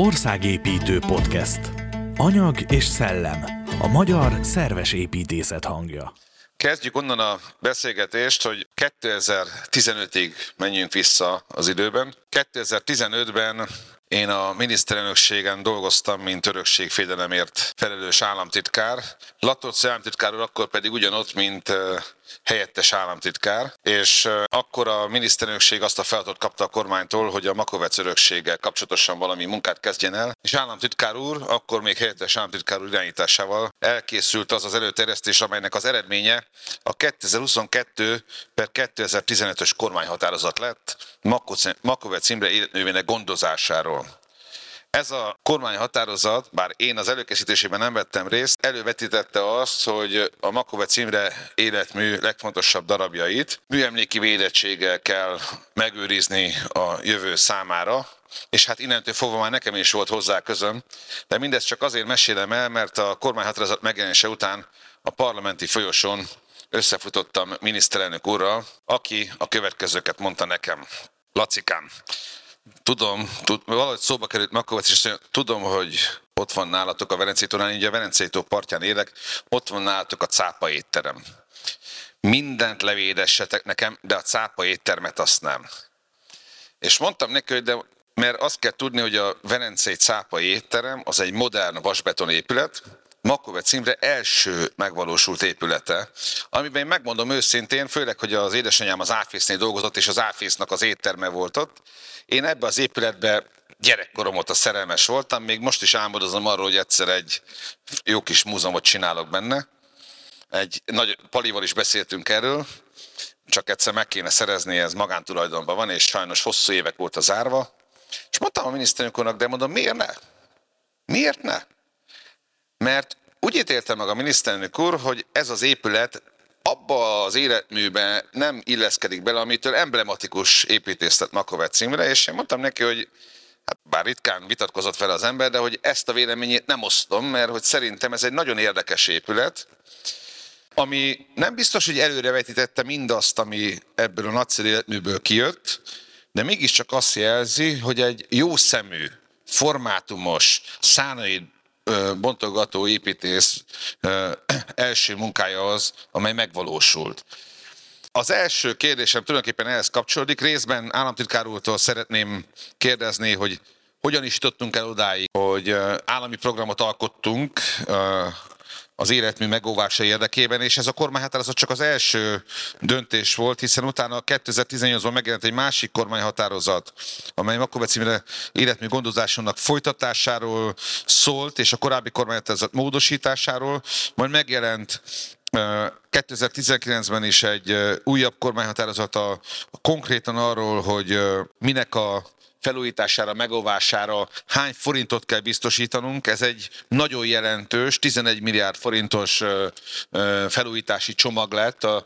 Országépítő podcast. Anyag és szellem. A magyar szerves építészet hangja. Kezdjük onnan a beszélgetést, hogy 2015-ig menjünk vissza az időben. 2015-ben én a miniszterelnökségen dolgoztam, mint örökségfédelemért felelős államtitkár. Latoczi államtitkár úr akkor pedig ugyanott, mint helyettes államtitkár, és akkor a miniszterelnökség azt a feladatot kapta a kormánytól, hogy a Makovec örökséggel kapcsolatosan valami munkát kezdjen el, és államtitkár úr, akkor még helyettes államtitkár úr irányításával elkészült az az előterjesztés, amelynek az eredménye a 2022 per 2015-ös kormányhatározat lett Makovec Imre életművének gondozásáról. Ez a kormányhatározat, bár én az előkészítésében nem vettem részt, elővetítette azt, hogy a Makovec Imre életmű legfontosabb darabjait műemléki védettséggel kell megőrizni a jövő számára, és hát innentől fogva már nekem is volt hozzá közöm, de mindezt csak azért mesélem el, mert a kormányhatározat megjelenése után a parlamenti folyosón összefutottam miniszterelnök úrral, aki a következőket mondta nekem. Lacikám, tudom, tud, valahogy szóba került Makovac, és tudom, hogy ott van nálatok a Verencei így a Verencei partján élek, ott van nálatok a cápa étterem. Mindent levédessetek nekem, de a cápa éttermet azt nem. És mondtam neki, hogy de mert azt kell tudni, hogy a Verencei cápa étterem az egy modern vasbeton épület, Makovec Imre első megvalósult épülete, amiben én megmondom őszintén, főleg, hogy az édesanyám az Áfésznél dolgozott, és az Áfésznak az étterme volt ott. Én ebbe az épületbe gyerekkorom óta szerelmes voltam, még most is álmodozom arról, hogy egyszer egy jó kis múzeumot csinálok benne. Egy nagy palival is beszéltünk erről, csak egyszer meg kéne szerezni, ez magántulajdonban van, és sajnos hosszú évek óta zárva. És mondtam a miniszterünknek, de mondom, miért ne? Miért ne? Mert úgy ítélte meg a miniszterelnök úr, hogy ez az épület abba az életműbe nem illeszkedik bele, amitől emblematikus építészet Makovec címre, és én mondtam neki, hogy hát bár ritkán vitatkozott fel az ember, de hogy ezt a véleményét nem osztom, mert hogy szerintem ez egy nagyon érdekes épület, ami nem biztos, hogy előrevetítette mindazt, ami ebből a nagyszerű életműből kijött, de mégiscsak azt jelzi, hogy egy jó szemű, formátumos, szánai bontogató építész első munkája az, amely megvalósult. Az első kérdésem tulajdonképpen ehhez kapcsolódik. Részben államtitkár úrtól szeretném kérdezni, hogy hogyan is jutottunk el odáig, hogy állami programot alkottunk az életmű megóvása érdekében, és ez a kormányhatározat csak az első döntés volt, hiszen utána 2018-ban megjelent egy másik kormányhatározat, amely Makovec Imre életmű gondozásának folytatásáról szólt, és a korábbi kormányhatározat módosításáról, majd megjelent 2019-ben is egy újabb kormányhatározata konkrétan arról, hogy minek a felújítására, megóvására hány forintot kell biztosítanunk. Ez egy nagyon jelentős, 11 milliárd forintos felújítási csomag lett a,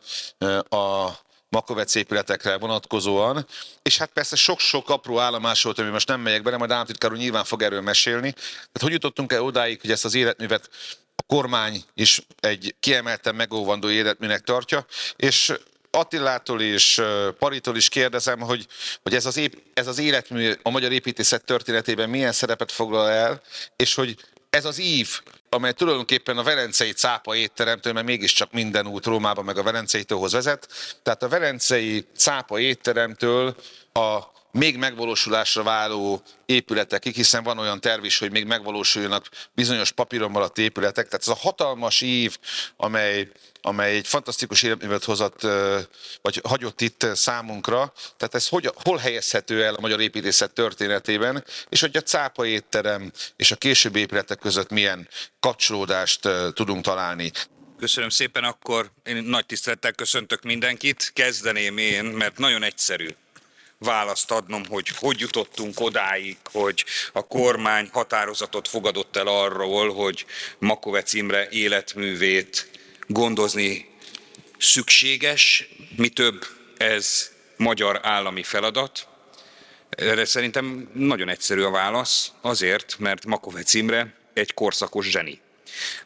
a Makovec épületekre vonatkozóan, és hát persze sok-sok apró állomás volt, ami most nem megyek bele, majd államtitkár nyilván fog erről mesélni. Tehát hogy jutottunk el odáig, hogy ezt az életművet a kormány is egy kiemelten megóvandó életműnek tartja, és Attilától és Paritól is kérdezem, hogy, hogy ez, az ép, ez az életmű a magyar építészet történetében milyen szerepet foglal el, és hogy ez az ív, amely tulajdonképpen a Velencei cápa étteremtől, mert mégiscsak minden út Rómában meg a Velencei tóhoz vezet, tehát a Velencei cápa étteremtől a még megvalósulásra váló épületekig, hiszen van olyan terv is, hogy még megvalósuljanak bizonyos papíron maradt épületek. Tehát ez a hatalmas ív, amely, amely egy fantasztikus életművet hozott, vagy hagyott itt számunkra. Tehát ez hogy, hol helyezhető el a magyar építészet történetében, és hogy a cápa étterem és a későbbi épületek között milyen kapcsolódást tudunk találni. Köszönöm szépen, akkor én nagy tisztelettel köszöntök mindenkit. Kezdeném én, mert nagyon egyszerű választ adnom, hogy hogy jutottunk odáig, hogy a kormány határozatot fogadott el arról, hogy Makovec Imre életművét gondozni szükséges, mi több ez magyar állami feladat. Erre szerintem nagyon egyszerű a válasz, azért, mert Makovec Imre egy korszakos zseni.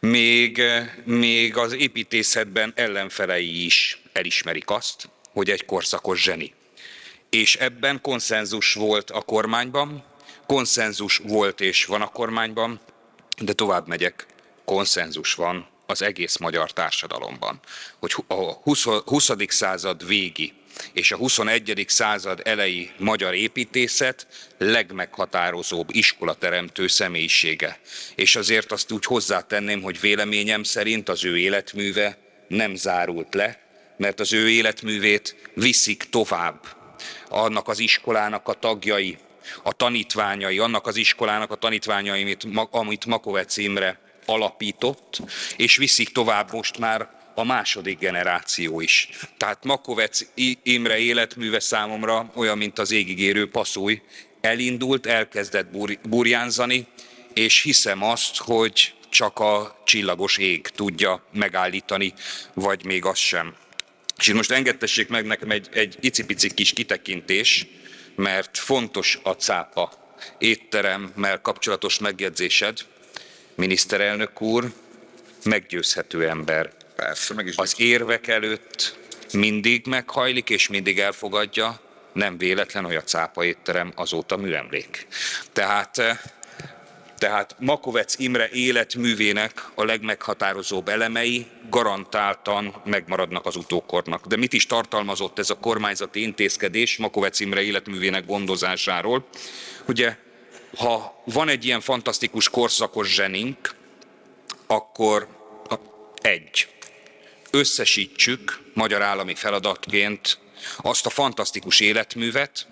Még, még az építészetben ellenfelei is elismerik azt, hogy egy korszakos zseni és ebben konszenzus volt a kormányban, konszenzus volt és van a kormányban, de tovább megyek, konszenzus van az egész magyar társadalomban, hogy a 20. század végi és a 21. század elejé magyar építészet legmeghatározóbb iskolateremtő személyisége. És azért azt úgy hozzátenném, hogy véleményem szerint az ő életműve nem zárult le, mert az ő életművét viszik tovább annak az iskolának a tagjai, a tanítványai, annak az iskolának a tanítványai, amit, amit Makovec Imre alapított, és viszik tovább most már a második generáció is. Tehát Makovec Imre életműve számomra olyan, mint az égigérő passzúj. Elindult, elkezdett burjánzani, és hiszem azt, hogy csak a csillagos ég tudja megállítani, vagy még az sem. És itt most engedtessék meg nekem egy, egy icipici kis kitekintés, mert fontos a cápa étteremmel kapcsolatos megjegyzésed. Miniszterelnök úr, meggyőzhető ember. Persze, meg is Az érvek előtt mindig meghajlik és mindig elfogadja, nem véletlen, hogy a cápa étterem azóta műemlék. Tehát tehát Makovec Imre életművének a legmeghatározóbb elemei garantáltan megmaradnak az utókornak. De mit is tartalmazott ez a kormányzati intézkedés Makovec Imre életművének gondozásáról? Ugye, ha van egy ilyen fantasztikus korszakos zsenink, akkor egy, összesítsük magyar állami feladatként azt a fantasztikus életművet,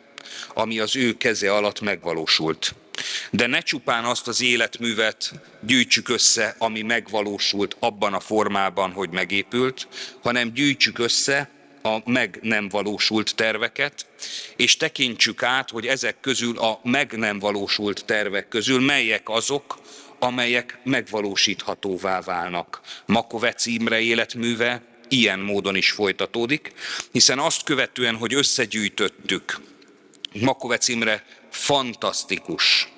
ami az ő keze alatt megvalósult. De ne csupán azt az életművet gyűjtsük össze, ami megvalósult abban a formában, hogy megépült, hanem gyűjtsük össze a meg nem valósult terveket, és tekintsük át, hogy ezek közül a meg nem valósult tervek közül melyek azok, amelyek megvalósíthatóvá válnak. Makovec Imre életműve ilyen módon is folytatódik, hiszen azt követően, hogy összegyűjtöttük Makovec Imre fantasztikus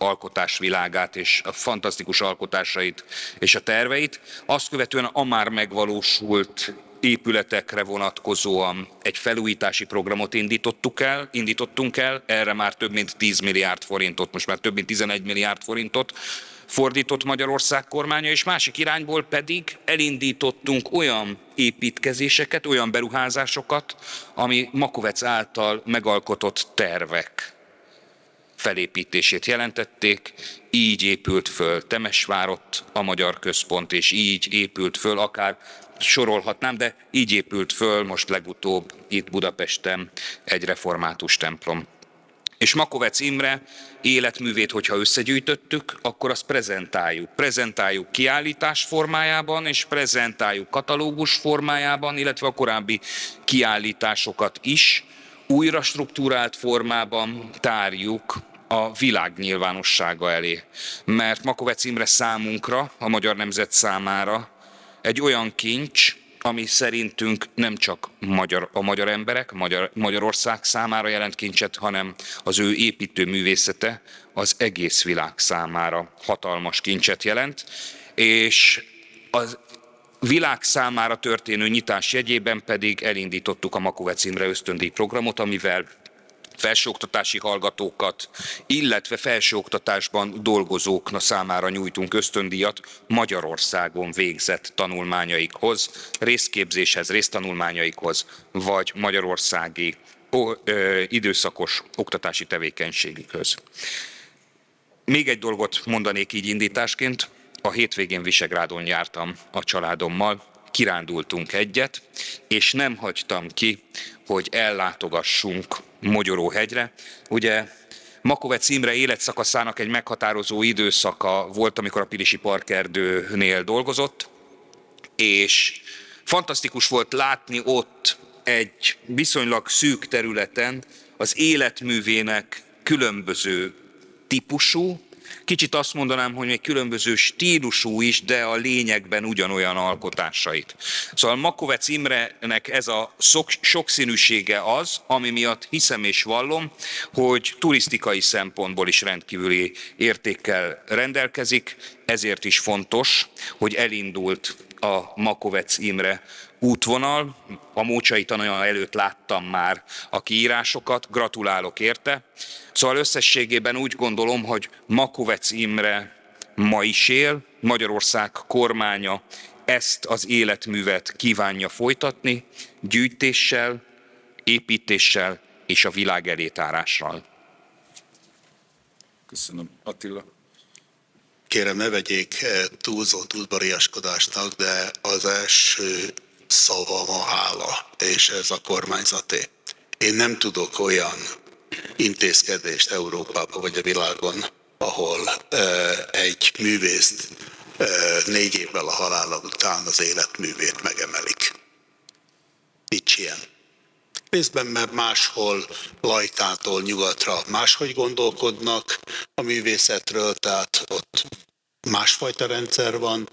alkotásvilágát és a fantasztikus alkotásait és a terveit. Azt követően a már megvalósult épületekre vonatkozóan egy felújítási programot indítottuk el, indítottunk el, erre már több mint 10 milliárd forintot, most már több mint 11 milliárd forintot fordított Magyarország kormánya, és másik irányból pedig elindítottunk olyan építkezéseket, olyan beruházásokat, ami Makovec által megalkotott tervek felépítését jelentették, így épült föl Temesvárott a Magyar Központ, és így épült föl akár sorolhatnám, de így épült föl most legutóbb itt Budapesten egy református templom. És Makovec Imre életművét, hogyha összegyűjtöttük, akkor azt prezentáljuk. Prezentáljuk kiállítás formájában, és prezentáljuk katalógus formájában, illetve a korábbi kiállításokat is újra struktúrált formában tárjuk a világ nyilvánossága elé. Mert Makovec Imre számunkra, a magyar nemzet számára egy olyan kincs, ami szerintünk nem csak magyar, a magyar emberek, magyar, Magyarország számára jelent kincset, hanem az ő építő művészete az egész világ számára hatalmas kincset jelent, és az világ számára történő nyitás jegyében pedig elindítottuk a Makovec Imre ösztöndíj programot, amivel felsőoktatási hallgatókat, illetve felsőoktatásban dolgozóknak számára nyújtunk ösztöndíjat Magyarországon végzett tanulmányaikhoz, részképzéshez, résztanulmányaikhoz, vagy magyarországi ó, ö, időszakos oktatási tevékenységükhöz. Még egy dolgot mondanék így indításként. A hétvégén Visegrádon jártam a családommal, kirándultunk egyet, és nem hagytam ki, hogy ellátogassunk Mogyoróhegyre. Ugye Makovec Imre életszakaszának egy meghatározó időszaka volt, amikor a Pilisi Parkerdőnél dolgozott, és fantasztikus volt látni ott egy viszonylag szűk területen az életművének különböző típusú, Kicsit azt mondanám, hogy még különböző stílusú is, de a lényegben ugyanolyan alkotásait. Szóval Makovec Imrenek ez a sokszínűsége az, ami miatt hiszem és vallom, hogy turisztikai szempontból is rendkívüli értékkel rendelkezik, ezért is fontos, hogy elindult a Makovec Imre útvonal. A Mócsai tanulja előtt láttam már a kiírásokat, gratulálok érte. Szóval összességében úgy gondolom, hogy Makovec Imre ma is él, Magyarország kormánya ezt az életművet kívánja folytatni, gyűjtéssel, építéssel és a világ elétárással. Köszönöm. Attila. Kérem, ne vegyék eh, túlzott udvariaskodásnak, de az első szava a hála, és ez a kormányzaté. Én nem tudok olyan intézkedést Európában vagy a világon, ahol eh, egy művészt eh, négy évvel a halála után az életművét megemelik. Nincs ilyen. Részben, mert máshol Lajtától nyugatra máshogy gondolkodnak a művészetről, tehát ott másfajta rendszer van,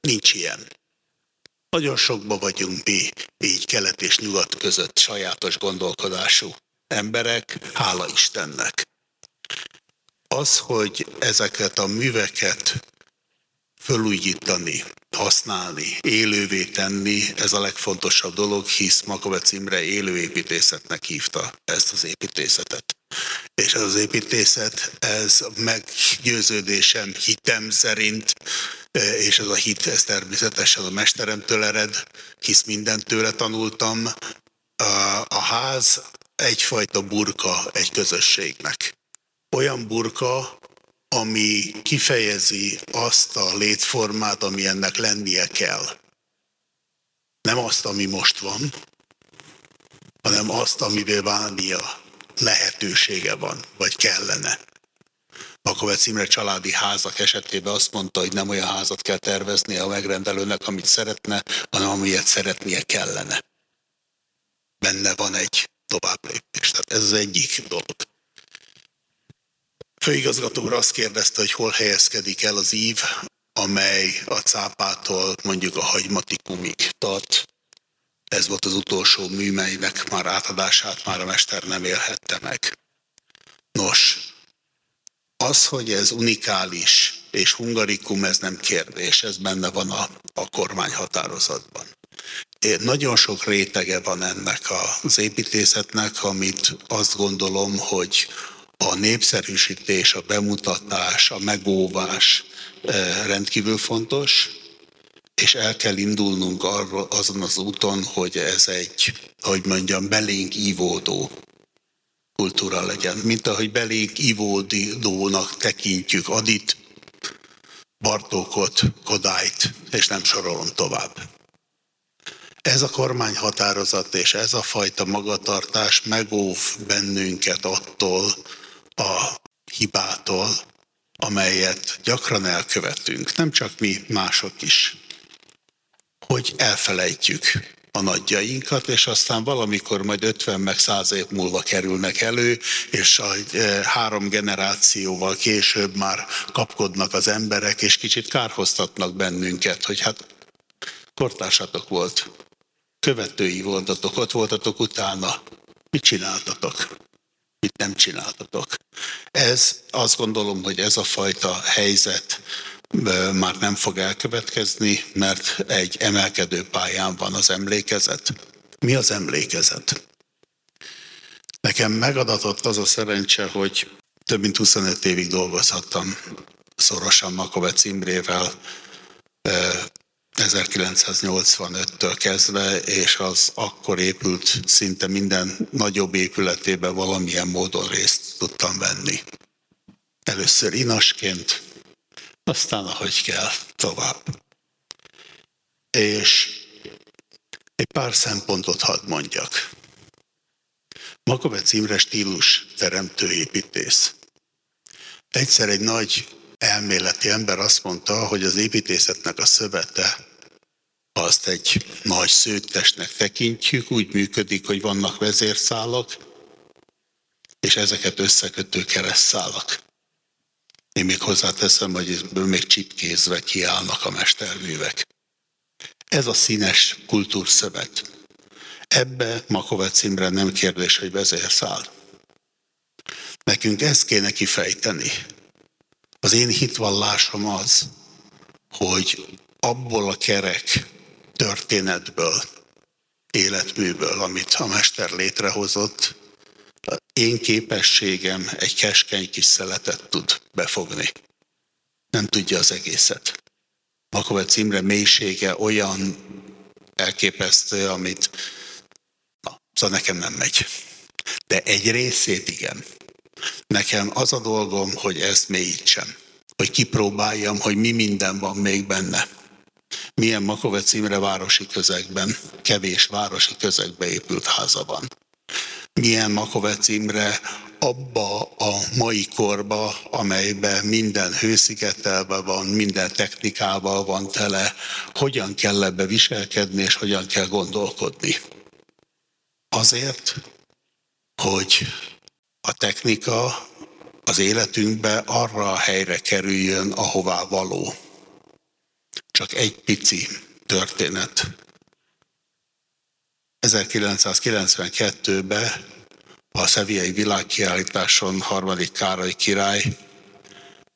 nincs ilyen. Nagyon sokba vagyunk mi, így kelet és nyugat között sajátos gondolkodású emberek, hála Istennek. Az, hogy ezeket a műveket fölújítani, használni, élővé tenni, ez a legfontosabb dolog, hisz Makovec Imre élőépítészetnek hívta ezt az építészetet. És ez az építészet, ez meggyőződésem, hitem szerint, és ez a hit, ez természetesen a mesteremtől ered, hisz mindent tőle tanultam, a ház egyfajta burka egy közösségnek. Olyan burka, ami kifejezi azt a létformát, ami ennek lennie kell. Nem azt, ami most van, hanem azt, amivel válnia lehetősége van, vagy kellene. Makovec Imre családi házak esetében azt mondta, hogy nem olyan házat kell tervezni a megrendelőnek, amit szeretne, hanem amilyet szeretnie kellene. Benne van egy továbblépés. Tehát ez az egyik dolog főigazgató úr azt kérdezte, hogy hol helyezkedik el az ív, amely a cápától mondjuk a hagymatikumig tart. Ez volt az utolsó mű, melynek már átadását már a mester nem élhette meg. Nos, az, hogy ez unikális és hungarikum, ez nem kérdés, ez benne van a, a kormányhatározatban. Nagyon sok rétege van ennek az építészetnek, amit azt gondolom, hogy a népszerűsítés, a bemutatás, a megóvás eh, rendkívül fontos, és el kell indulnunk arra, azon az úton, hogy ez egy, hogy mondjam, belénk ívódó kultúra legyen. Mint ahogy belénk ívódónak tekintjük Adit, Bartókot, Kodályt, és nem sorolom tovább. Ez a kormányhatározat és ez a fajta magatartás megóv bennünket attól, a hibától, amelyet gyakran elkövetünk, nem csak mi, mások is, hogy elfelejtjük a nagyjainkat, és aztán valamikor majd 50 meg 100 év múlva kerülnek elő, és a e, három generációval később már kapkodnak az emberek, és kicsit kárhoztatnak bennünket, hogy hát kortársatok volt, követői voltatok, ott voltatok utána, mit csináltatok? Mit nem csináltatok. Ez, azt gondolom, hogy ez a fajta helyzet már nem fog elkövetkezni, mert egy emelkedő pályán van az emlékezet. Mi az emlékezet? Nekem megadatott az a szerencse, hogy több mint 25 évig dolgozhattam szorosan Makovec Imrével, 1985-től kezdve, és az akkor épült szinte minden nagyobb épületében valamilyen módon részt tudtam venni. Először inasként, aztán ahogy kell, tovább. És egy pár szempontot hadd mondjak. Makovec Imre stílus teremtő építész. Egyszer egy nagy elméleti ember azt mondta, hogy az építészetnek a szövete azt egy nagy szőttestnek tekintjük, úgy működik, hogy vannak vezérszálak, és ezeket összekötő keresztszálak. Én még hozzáteszem, hogy ebből még csipkézve kiállnak a mesterművek. Ez a színes kultúrszövet. Ebbe Makovec Imre nem kérdés, hogy vezérszál. Nekünk ezt kéne kifejteni, Az én hitvallásom az, hogy abból a kerek történetből, életműből, amit a Mester létrehozott, én képességem egy keskeny kis szeletet tud befogni. Nem tudja az egészet. Makovec Imre mélysége olyan elképesztő, amit na, szóval nekem nem megy. De egy részét igen. Nekem az a dolgom, hogy ezt mélyítsem. Hogy kipróbáljam, hogy mi minden van még benne. Milyen Makovec Imre városi közegben, kevés városi közegbe épült háza van milyen Makovec Imre abba a mai korba, amelyben minden hőszigetelve van, minden technikával van tele, hogyan kell ebbe viselkedni, és hogyan kell gondolkodni. Azért, hogy a technika az életünkbe arra a helyre kerüljön, ahová való. Csak egy pici történet. 1992-ben a Szeviai világkiállításon harmadik Károly király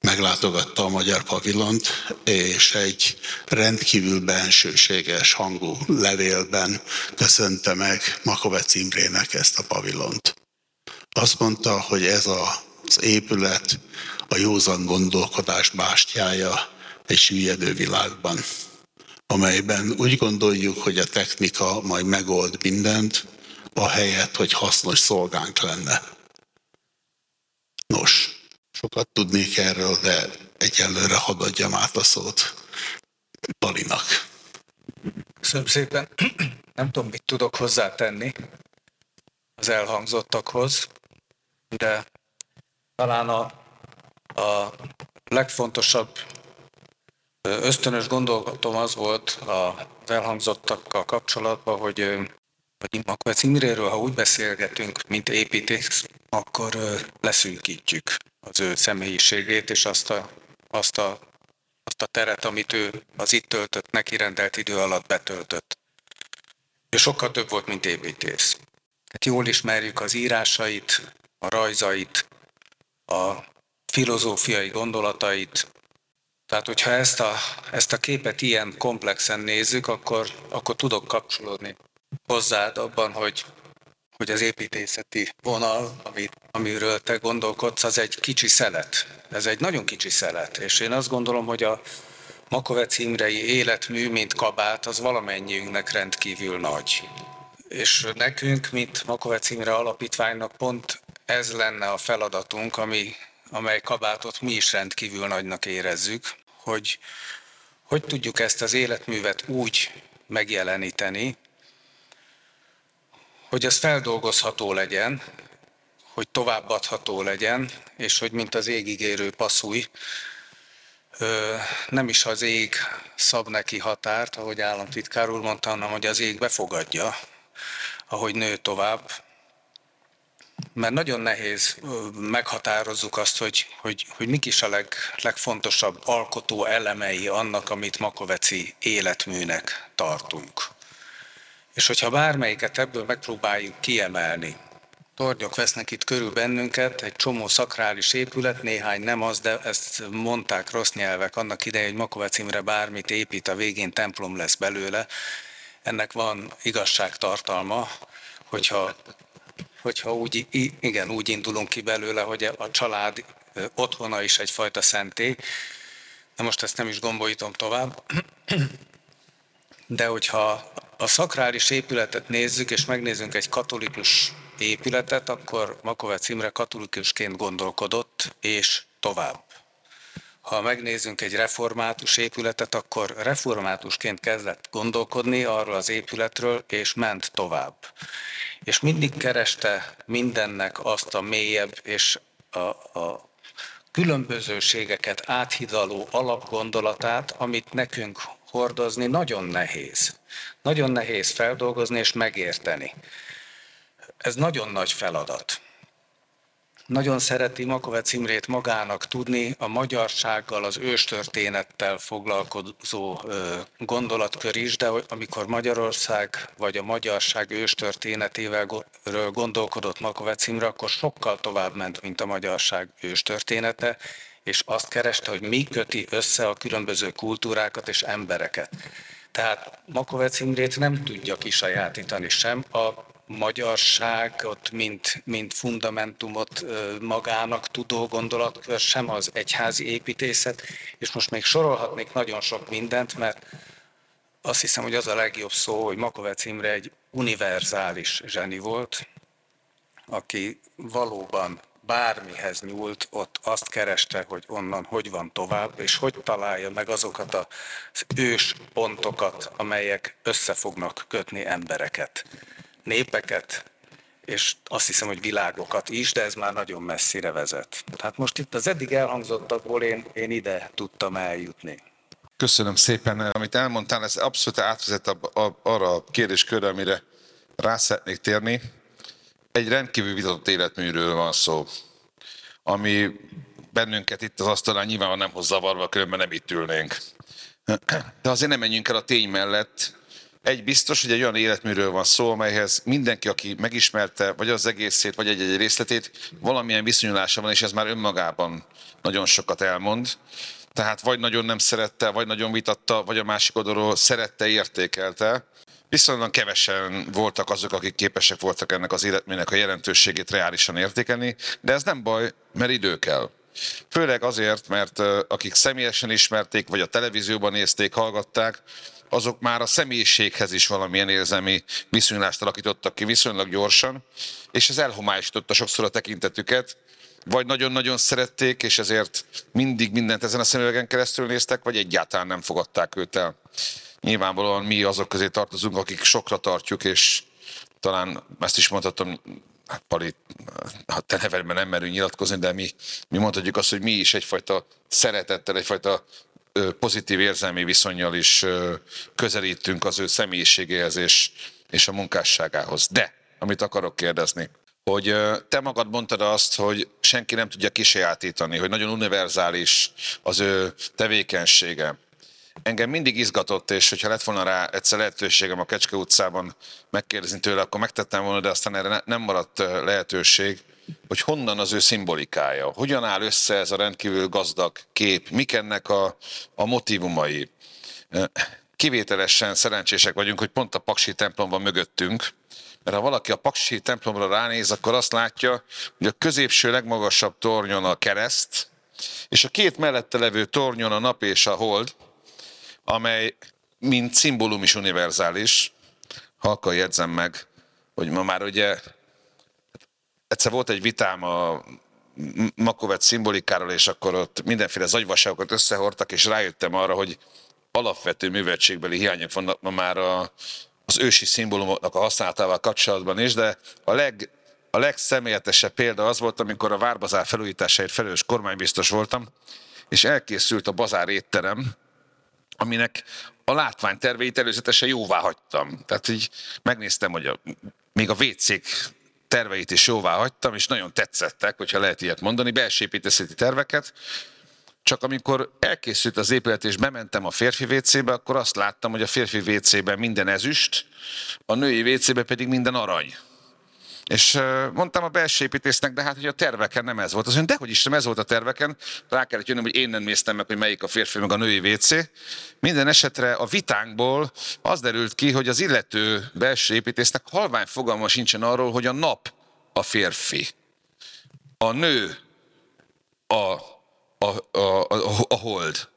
meglátogatta a magyar pavilont, és egy rendkívül bensőséges hangú levélben köszönte meg Makovec Imrének ezt a pavilont. Azt mondta, hogy ez az épület a józan gondolkodás bástyája egy süllyedő világban amelyben úgy gondoljuk, hogy a technika majd megold mindent, ahelyett, hogy hasznos szolgánk lenne. Nos, sokat tudnék erről, de egyelőre hadd adjam át a szót Balinak. Köszönöm szépen. Nem tudom, mit tudok hozzátenni az elhangzottakhoz, de talán a, a legfontosabb ösztönös gondolatom az volt az elhangzottakkal kapcsolatban, hogy, hogy Makvec Imréről, ha úgy beszélgetünk, mint építész, akkor leszűkítjük az ő személyiségét, és azt a, azt a, azt a teret, amit ő az itt töltött, neki rendelt idő alatt betöltött. Ő sokkal több volt, mint építész. Hát jól ismerjük az írásait, a rajzait, a filozófiai gondolatait, tehát, hogyha ezt a, ezt a képet ilyen komplexen nézzük, akkor, akkor tudok kapcsolódni hozzád abban, hogy, hogy az építészeti vonal, amit, amiről te gondolkodsz, az egy kicsi szelet. Ez egy nagyon kicsi szelet. És én azt gondolom, hogy a Makovec Imrei életmű, mint kabát, az valamennyiünknek rendkívül nagy. És nekünk, mint Makovec Imre Alapítványnak pont ez lenne a feladatunk, ami, amely kabátot mi is rendkívül nagynak érezzük, hogy hogy tudjuk ezt az életművet úgy megjeleníteni, hogy ez feldolgozható legyen, hogy továbbadható legyen, és hogy mint az égigérő passzúj, nem is az ég szab neki határt, ahogy államtitkár úr mondta, hanem hogy az ég befogadja, ahogy nő tovább, mert nagyon nehéz meghatározzuk azt, hogy, hogy, hogy mik is a leg, legfontosabb alkotó elemei annak, amit Makoveci életműnek tartunk. És hogyha bármelyiket ebből megpróbáljuk kiemelni, tornyok vesznek itt körül bennünket, egy csomó szakrális épület, néhány nem az, de ezt mondták rossz nyelvek annak idején, hogy Makovec Imre bármit épít, a végén templom lesz belőle. Ennek van igazságtartalma, hogyha hogyha úgy, igen, úgy indulunk ki belőle, hogy a család otthona is egyfajta szentély. De most ezt nem is gombolítom tovább. De hogyha a szakrális épületet nézzük, és megnézzünk egy katolikus épületet, akkor Makovec Imre katolikusként gondolkodott, és tovább. Ha megnézzünk egy református épületet, akkor reformátusként kezdett gondolkodni arról az épületről, és ment tovább és mindig kereste mindennek azt a mélyebb és a, a különbözőségeket áthidaló alapgondolatát, amit nekünk hordozni nagyon nehéz. Nagyon nehéz feldolgozni és megérteni. Ez nagyon nagy feladat. Nagyon szereti Makovec Imrét magának tudni a magyarsággal, az őstörténettel foglalkozó gondolatkör is, de amikor Magyarország vagy a magyarság őstörténetével gondolkodott Makovec Imre, akkor sokkal tovább ment, mint a magyarság őstörténete, és azt kereste, hogy mi köti össze a különböző kultúrákat és embereket. Tehát Makovec Imrét nem tudja kisajátítani sem a magyarságot, mint, mint fundamentumot magának tudó gondolatkör, sem az egyházi építészet, és most még sorolhatnék nagyon sok mindent, mert azt hiszem, hogy az a legjobb szó, hogy Makovec Imre egy univerzális zseni volt, aki valóban bármihez nyúlt, ott azt kereste, hogy onnan hogy van tovább, és hogy találja meg azokat az ős pontokat, amelyek össze fognak kötni embereket, népeket, és azt hiszem, hogy világokat is, de ez már nagyon messzire vezet. Tehát most itt az eddig elhangzottakból én, én ide tudtam eljutni. Köszönöm szépen, amit elmondtál, ez abszolút átvezet a, a, arra a kérdéskörre, amire rá szeretnék térni. Egy rendkívül vitatott életműről van szó, ami bennünket itt az asztalán nyilván nem hoz zavarba, különben nem itt ülnénk. De azért nem menjünk el a tény mellett. Egy biztos, hogy egy olyan életműről van szó, amelyhez mindenki, aki megismerte, vagy az egészét, vagy egy-egy részletét, valamilyen viszonyulása van, és ez már önmagában nagyon sokat elmond. Tehát vagy nagyon nem szerette, vagy nagyon vitatta, vagy a másik oldalról szerette, értékelte. Viszonylag kevesen voltak azok, akik képesek voltak ennek az életműnek a jelentőségét reálisan értékelni, de ez nem baj, mert idő kell. Főleg azért, mert akik személyesen ismerték, vagy a televízióban nézték, hallgatták, azok már a személyiséghez is valamilyen érzelmi viszonylást alakítottak ki viszonylag gyorsan, és ez elhomályosította sokszor a tekintetüket, vagy nagyon-nagyon szerették, és ezért mindig mindent ezen a szemüvegen keresztül néztek, vagy egyáltalán nem fogadták őt el. Nyilvánvalóan mi azok közé tartozunk, akik sokra tartjuk, és talán ezt is mondhatom, hát Pali, ha te nevedben nem merünk nyilatkozni, de mi, mi mondhatjuk azt, hogy mi is egyfajta szeretettel, egyfajta pozitív érzelmi viszonyjal is közelítünk az ő személyiségéhez és, és a munkásságához. De, amit akarok kérdezni, hogy te magad mondtad azt, hogy senki nem tudja kisajátítani, hogy nagyon univerzális az ő tevékenysége. Engem mindig izgatott, és hogyha lett volna rá egyszer lehetőségem a Kecske utcában megkérdezni tőle, akkor megtettem volna, de aztán erre nem maradt lehetőség, hogy honnan az ő szimbolikája, hogyan áll össze ez a rendkívül gazdag kép, mik ennek a, a motivumai. Kivételesen szerencsések vagyunk, hogy pont a Paksi templom van mögöttünk, mert ha valaki a Paksi templomra ránéz, akkor azt látja, hogy a középső legmagasabb tornyon a kereszt, és a két mellette levő tornyon a nap és a hold, amely mint szimbólum is univerzális. Halka jegyzem meg, hogy ma már ugye egyszer volt egy vitám a Makovet szimbolikáról, és akkor ott mindenféle zagyvaságokat összehordtak, és rájöttem arra, hogy alapvető műveltségbeli hiányok vannak ma már a, az ősi szimbólumoknak a használatával kapcsolatban is, de a leg, a legszemélyetesebb példa az volt, amikor a Várbazár felújításáért felelős kormánybiztos voltam, és elkészült a bazár étterem, aminek a látványterveit előzetesen jóvá hagytam. Tehát így megnéztem, hogy a, még a wc terveit is jóvá hagytam, és nagyon tetszettek, hogyha lehet ilyet mondani, belső építészeti terveket, csak amikor elkészült az épület, és bementem a férfi WC-be, akkor azt láttam, hogy a férfi WC-ben minden ezüst, a női WC-be pedig minden arany. És mondtam a belső építésznek, de hát, hogy a terveken nem ez volt. Az mondja, dehogy is nem ez volt a terveken. Rá kellett jönnöm, hogy én nem néztem meg, hogy melyik a férfi, meg a női WC. Minden esetre a vitánkból az derült ki, hogy az illető belső építésznek halvány fogalma sincsen arról, hogy a nap a férfi. A nő a a, a, a, a hold.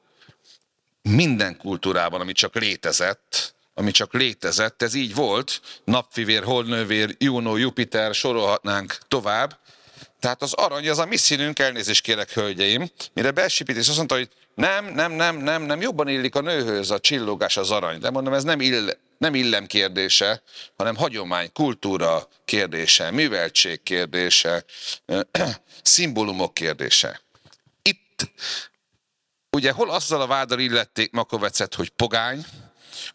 Minden kultúrában, ami csak létezett, ami csak létezett, ez így volt, napfivér, holdnővér, Juno, Jupiter, sorolhatnánk tovább. Tehát az arany az a mi színünk, elnézést kérek, hölgyeim, mire belsépítés azt mondta, hogy nem, nem, nem, nem, nem, jobban illik a nőhöz a csillogás, az arany. De mondom, ez nem, ill, nem illem kérdése, hanem hagyomány, kultúra kérdése, műveltség kérdése, szimbólumok kérdése. Ugye hol azzal a váddal illették Makovecet, hogy pogány,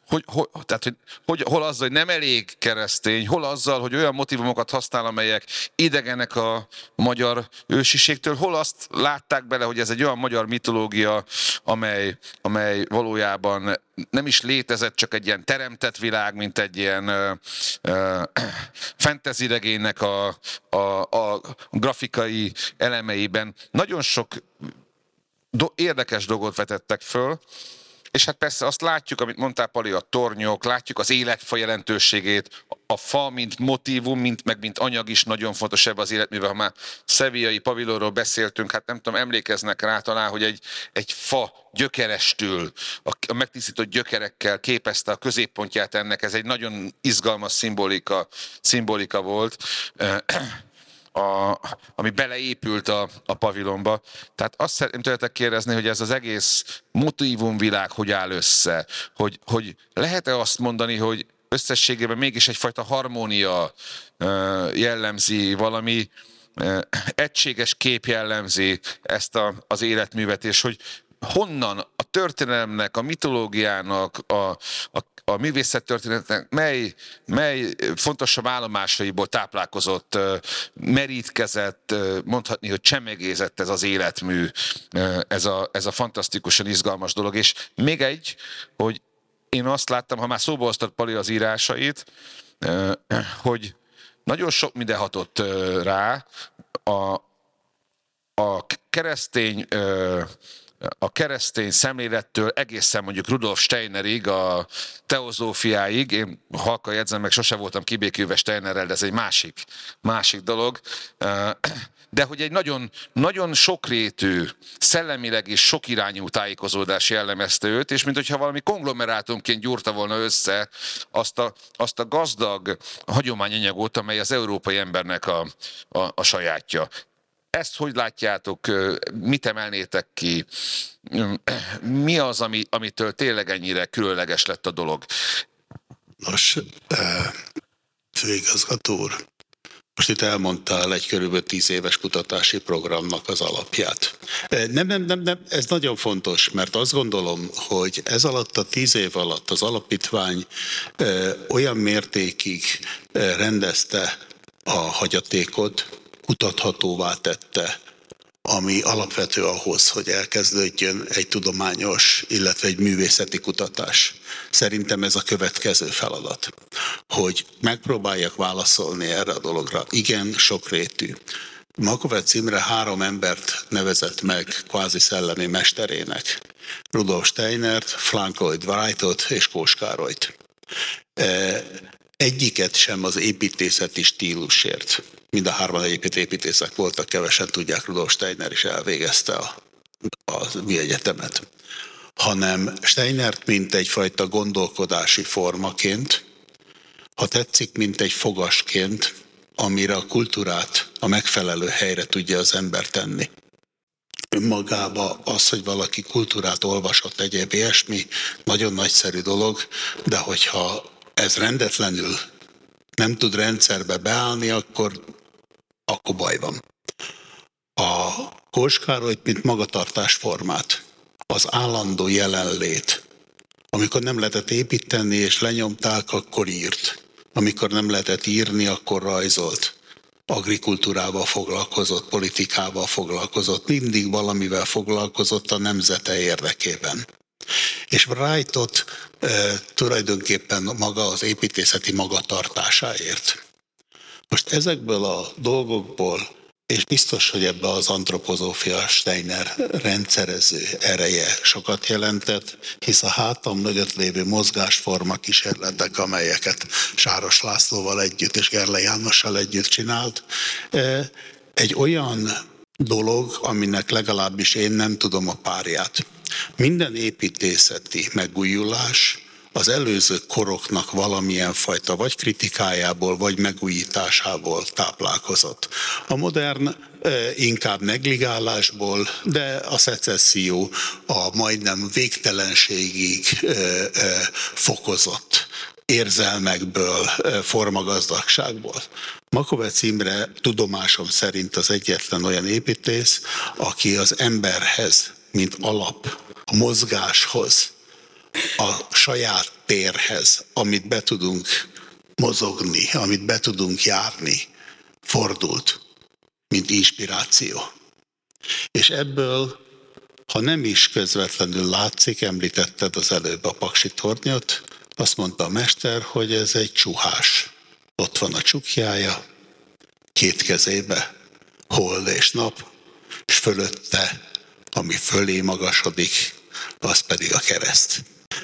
hogy, hogy, tehát, hogy, hogy, hol azzal, hogy nem elég keresztény, hol azzal, hogy olyan motivumokat használ, amelyek idegenek a magyar ősiségtől, hol azt látták bele, hogy ez egy olyan magyar mitológia, amely, amely valójában nem is létezett, csak egy ilyen teremtett világ, mint egy ilyen uh, uh, fantasy regénynek a, a, a grafikai elemeiben. Nagyon sok do- érdekes dolgot vetettek föl, és hát persze azt látjuk, amit mondtál Pali, a tornyok, látjuk az életfa jelentőségét, a fa, mint motivum, mint, meg mint anyag is nagyon fontos ebbe az életművel. Ha már szeviai pavilonról beszéltünk, hát nem tudom, emlékeznek rá talán, hogy egy, egy fa gyökerestől, a, a megtisztított gyökerekkel képezte a középpontját ennek. Ez egy nagyon izgalmas szimbolika, szimbolika volt a, ami beleépült a, a pavilonba. Tehát azt szeretném tőletek kérdezni, hogy ez az egész motivumvilág hogy áll össze, hogy, hogy lehet-e azt mondani, hogy összességében mégis egyfajta harmónia jellemzi, valami egységes kép jellemzi ezt a, az életművet, és hogy honnan a történelemnek, a mitológiának, a, a, a művészettörténetnek mely, mely fontosabb állomásaiból táplálkozott, merítkezett, mondhatni, hogy csemegézett ez az életmű, ez a, ez a fantasztikusan izgalmas dolog. És még egy, hogy én azt láttam, ha már szóba hoztad Pali az írásait, hogy nagyon sok minden hatott rá, a, a keresztény a keresztény szemlélettől egészen mondjuk Rudolf Steinerig, a teozófiáig, én halka jegyzem meg, sose voltam kibékülve Steinerrel, de ez egy másik, másik dolog, de hogy egy nagyon, nagyon sokrétű, szellemileg és sokirányú tájékozódás jellemezte őt, és mint hogyha valami konglomerátumként gyúrta volna össze azt a, azt a gazdag hagyományanyagot, amely az európai embernek a, a, a sajátja. Ezt hogy látjátok, mit emelnétek ki? Mi az, ami, amitől tényleg ennyire különleges lett a dolog? Nos, főigazgató úr, most itt elmondtál egy körülbelül tíz éves kutatási programnak az alapját. Nem, nem, nem, nem, ez nagyon fontos, mert azt gondolom, hogy ez alatt a tíz év alatt az alapítvány olyan mértékig rendezte a hagyatékot, kutathatóvá tette, ami alapvető ahhoz, hogy elkezdődjön egy tudományos, illetve egy művészeti kutatás. Szerintem ez a következő feladat, hogy megpróbáljak válaszolni erre a dologra. Igen, sokrétű. Makovec Imre három embert nevezett meg kvázi szellemi mesterének. Rudolf Steinert, Frank Lloyd Wrightot és Kóskárolyt. E, egyiket sem az építészeti stílusért mind a hárman egyébként építészek voltak, kevesen tudják, Rudolf Steiner is elvégezte a, a mi egyetemet. Hanem Steinert, mint egyfajta gondolkodási formaként, ha tetszik, mint egy fogasként, amire a kultúrát a megfelelő helyre tudja az ember tenni. Önmagába az, hogy valaki kultúrát olvasott, egyéb ilyesmi, nagyon nagyszerű dolog, de hogyha ez rendetlenül nem tud rendszerbe beállni, akkor akkor baj van. A Kóskárolyt, mint magatartásformát, az állandó jelenlét, amikor nem lehetett építeni és lenyomták, akkor írt. Amikor nem lehetett írni, akkor rajzolt. Agrikultúrával foglalkozott, politikával foglalkozott, mindig valamivel foglalkozott a nemzete érdekében. És Wrightot e, tulajdonképpen maga az építészeti magatartásáért. Most ezekből a dolgokból, és biztos, hogy ebbe az antropozófia Steiner rendszerező ereje sokat jelentett, hisz a hátam mögött lévő mozgásforma kísérletek, amelyeket Sáros Lászlóval együtt és Gerle Jánossal együtt csinált, e, egy olyan dolog, aminek legalábbis én nem tudom a párját. Minden építészeti megújulás az előző koroknak valamilyen fajta vagy kritikájából, vagy megújításából táplálkozott. A modern inkább negligálásból, de a szecesszió a majdnem végtelenségig fokozott érzelmekből, formagazdagságból. Makovec Imre tudomásom szerint az egyetlen olyan építész, aki az emberhez, mint alap, a mozgáshoz, a saját térhez, amit be tudunk mozogni, amit be tudunk járni, fordult, mint inspiráció. És ebből, ha nem is közvetlenül látszik, említetted az előbb a paksi tornyot, azt mondta a mester, hogy ez egy csuhás. Ott van a csukjája, két kezébe, hold és nap, és fölötte ami fölé magasodik, az pedig a kereszt.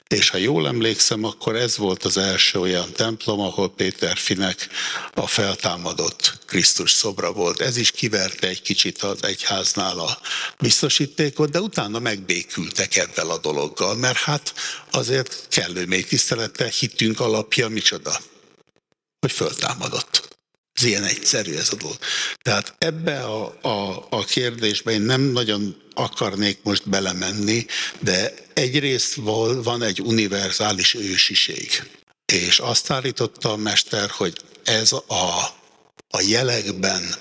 És ha jól emlékszem, akkor ez volt az első olyan templom, ahol Péter Finek a feltámadott Krisztus szobra volt. Ez is kiverte egy kicsit az egyháznál a biztosítékot, de utána megbékültek ebben a dologgal, mert hát azért kellő még tisztelettel hitünk alapja micsoda, hogy föltámadott. Ez ilyen egyszerű ez a dolog. Tehát ebbe a, a, a kérdésbe én nem nagyon akarnék most belemenni, de egyrészt van egy univerzális ősiség. És azt állította a mester, hogy ez a, a jelekben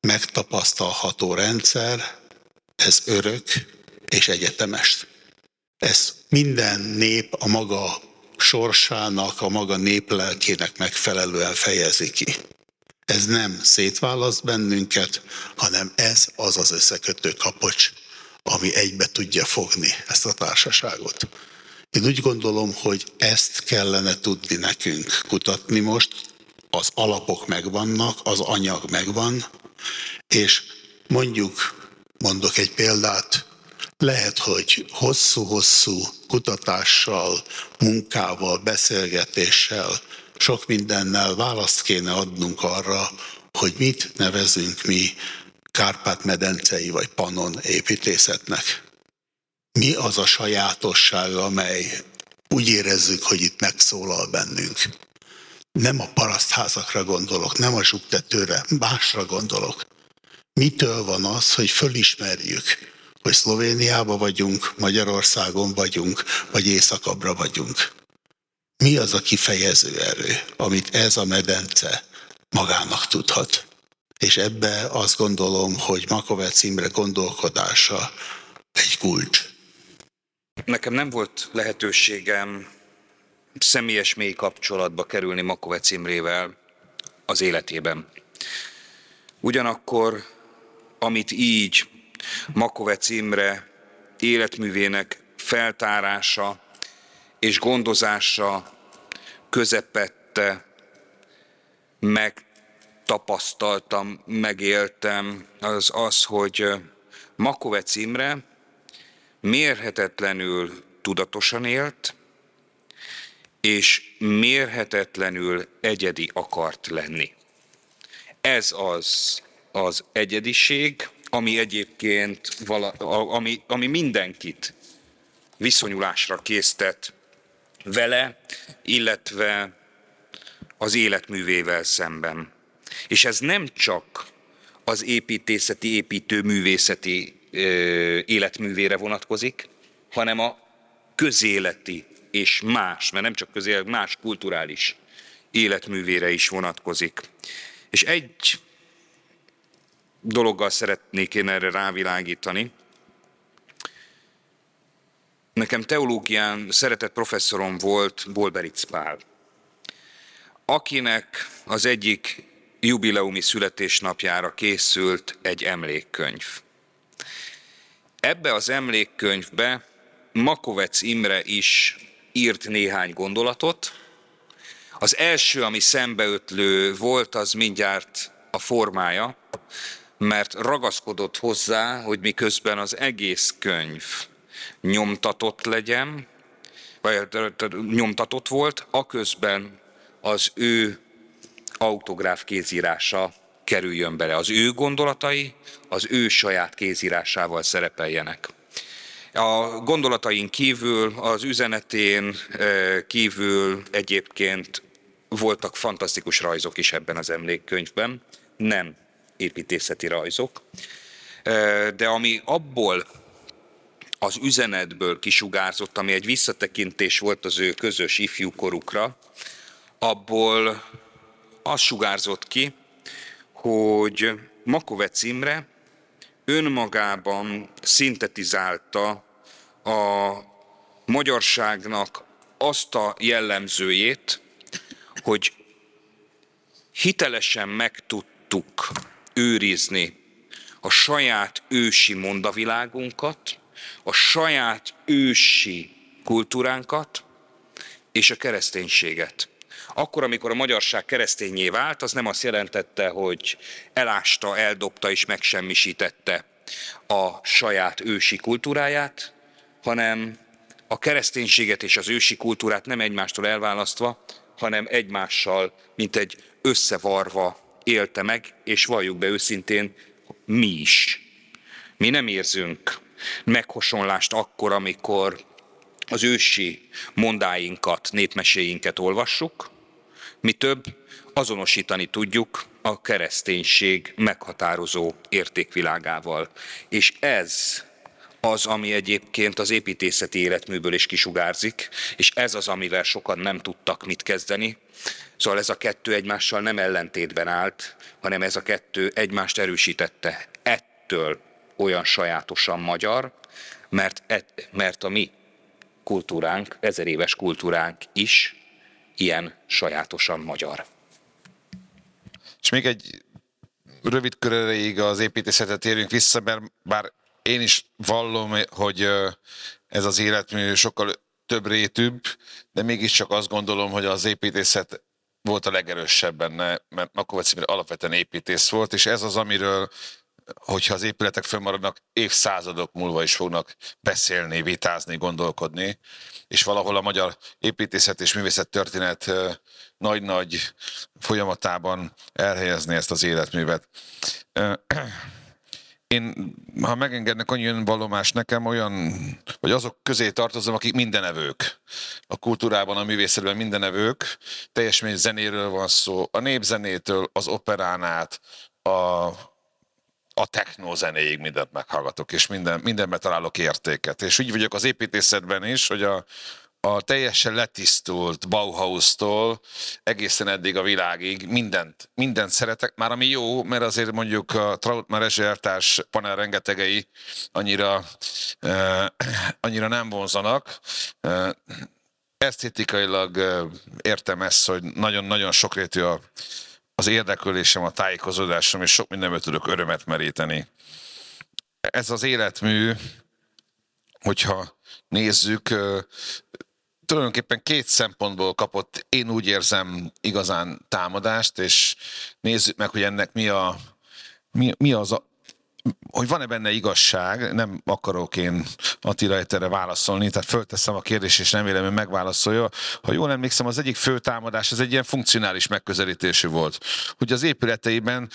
megtapasztalható rendszer, ez örök és egyetemes. Ez minden nép a maga sorsának, a maga néplelkének megfelelően fejezi ki. Ez nem szétválaszt bennünket, hanem ez az az összekötő kapocs, ami egybe tudja fogni ezt a társaságot. Én úgy gondolom, hogy ezt kellene tudni nekünk kutatni most, az alapok megvannak, az anyag megvan, és mondjuk, mondok egy példát, lehet, hogy hosszú-hosszú kutatással, munkával, beszélgetéssel, sok mindennel választ kéne adnunk arra, hogy mit nevezünk mi Kárpát-medencei vagy Panon építészetnek. Mi az a sajátosság, amely úgy érezzük, hogy itt megszólal bennünk. Nem a parasztházakra gondolok, nem a zsugtetőre, másra gondolok. Mitől van az, hogy fölismerjük, hogy Szlovéniában vagyunk, Magyarországon vagyunk, vagy északabbra vagyunk. Mi az a kifejező erő, amit ez a medence magának tudhat? És ebbe azt gondolom, hogy Makovec Imre gondolkodása egy kulcs. Nekem nem volt lehetőségem személyes mély kapcsolatba kerülni Makovec Imrével az életében. Ugyanakkor, amit így Makovec Imre életművének feltárása és gondozása közepette megtapasztaltam, megéltem, az az, hogy Makovec Imre mérhetetlenül tudatosan élt, és mérhetetlenül egyedi akart lenni. Ez az az egyediség, ami egyébként vala, ami, ami mindenkit viszonyulásra késztet vele, illetve az életművével szemben. És ez nem csak az építészeti, építőművészeti ö, életművére vonatkozik, hanem a közéleti és más, mert nem csak közélet, más kulturális életművére is vonatkozik. És egy dologgal szeretnék én erre rávilágítani, Nekem teológián szeretett professzorom volt Bolberic Pál, akinek az egyik jubileumi születésnapjára készült egy emlékkönyv. Ebbe az emlékkönyvbe Makovec Imre is írt néhány gondolatot. Az első, ami szembeötlő volt, az mindjárt a formája, mert ragaszkodott hozzá, hogy miközben az egész könyv nyomtatott legyen, vagy nyomtatott volt, aközben az ő autográf kézírása kerüljön bele. Az ő gondolatai az ő saját kézírásával szerepeljenek. A gondolatain kívül, az üzenetén eh, kívül egyébként voltak fantasztikus rajzok is ebben az emlékkönyvben, nem építészeti rajzok, eh, de ami abból az üzenetből kisugárzott, ami egy visszatekintés volt az ő közös ifjúkorukra, abból az sugárzott ki, hogy Makovec Imre önmagában szintetizálta a magyarságnak azt a jellemzőjét, hogy hitelesen meg tudtuk őrizni a saját ősi mondavilágunkat, a saját ősi kultúránkat és a kereszténységet. Akkor, amikor a magyarság keresztényé vált, az nem azt jelentette, hogy elásta, eldobta és megsemmisítette a saját ősi kultúráját, hanem a kereszténységet és az ősi kultúrát nem egymástól elválasztva, hanem egymással, mint egy összevarva élte meg, és valljuk be őszintén, mi is. Mi nem érzünk meghosonlást akkor, amikor az ősi mondáinkat, népmeséinket olvassuk, mi több, azonosítani tudjuk a kereszténység meghatározó értékvilágával. És ez az, ami egyébként az építészeti életműből is kisugárzik, és ez az, amivel sokan nem tudtak mit kezdeni. Szóval ez a kettő egymással nem ellentétben állt, hanem ez a kettő egymást erősítette. Ettől olyan sajátosan magyar, mert, et, mert a mi kultúránk, ezer éves kultúránk is ilyen sajátosan magyar. És még egy rövid kör erejéig az építészetet érünk vissza, mert bár én is vallom, hogy ez az életmű sokkal több rétűbb, de mégiscsak azt gondolom, hogy az építészet volt a legerősebb benne, mert Makovec alapvetően építész volt, és ez az, amiről hogyha az épületek fönnmaradnak, évszázadok múlva is fognak beszélni, vitázni, gondolkodni, és valahol a magyar építészet és művészet történet nagy-nagy folyamatában elhelyezni ezt az életművet. Én, ha megengednek, annyi vallomás nekem olyan, hogy azok közé tartozom, akik mindenevők. A kultúrában, a művészetben mindenevők. Teljes zenéről van szó, a népzenétől, az operán át, a a techno zenéig mindent meghallgatok, és minden, mindenben találok értéket. És úgy vagyok az építészetben is, hogy a, a teljesen letisztult Bauhaus-tól egészen eddig a világig mindent, mindent szeretek, már ami jó, mert azért mondjuk a Trautmann Rezsértárs panel rengetegei annyira, uh, annyira nem vonzanak. Uh, esztétikailag uh, értem ezt, hogy nagyon-nagyon sokrétű a, az érdeklődésem, a tájékozódásom, és sok mindenből tudok örömet meríteni. Ez az életmű, hogyha nézzük, tulajdonképpen két szempontból kapott, én úgy érzem, igazán támadást, és nézzük meg, hogy ennek mi, a, mi, mi az hogy van-e benne igazság, nem akarok én Attila erre válaszolni, tehát fölteszem a kérdést, és remélem, hogy megválaszolja. Ha jól emlékszem, az egyik fő támadás, az egy ilyen funkcionális megközelítésű volt. Hogy az épületeiben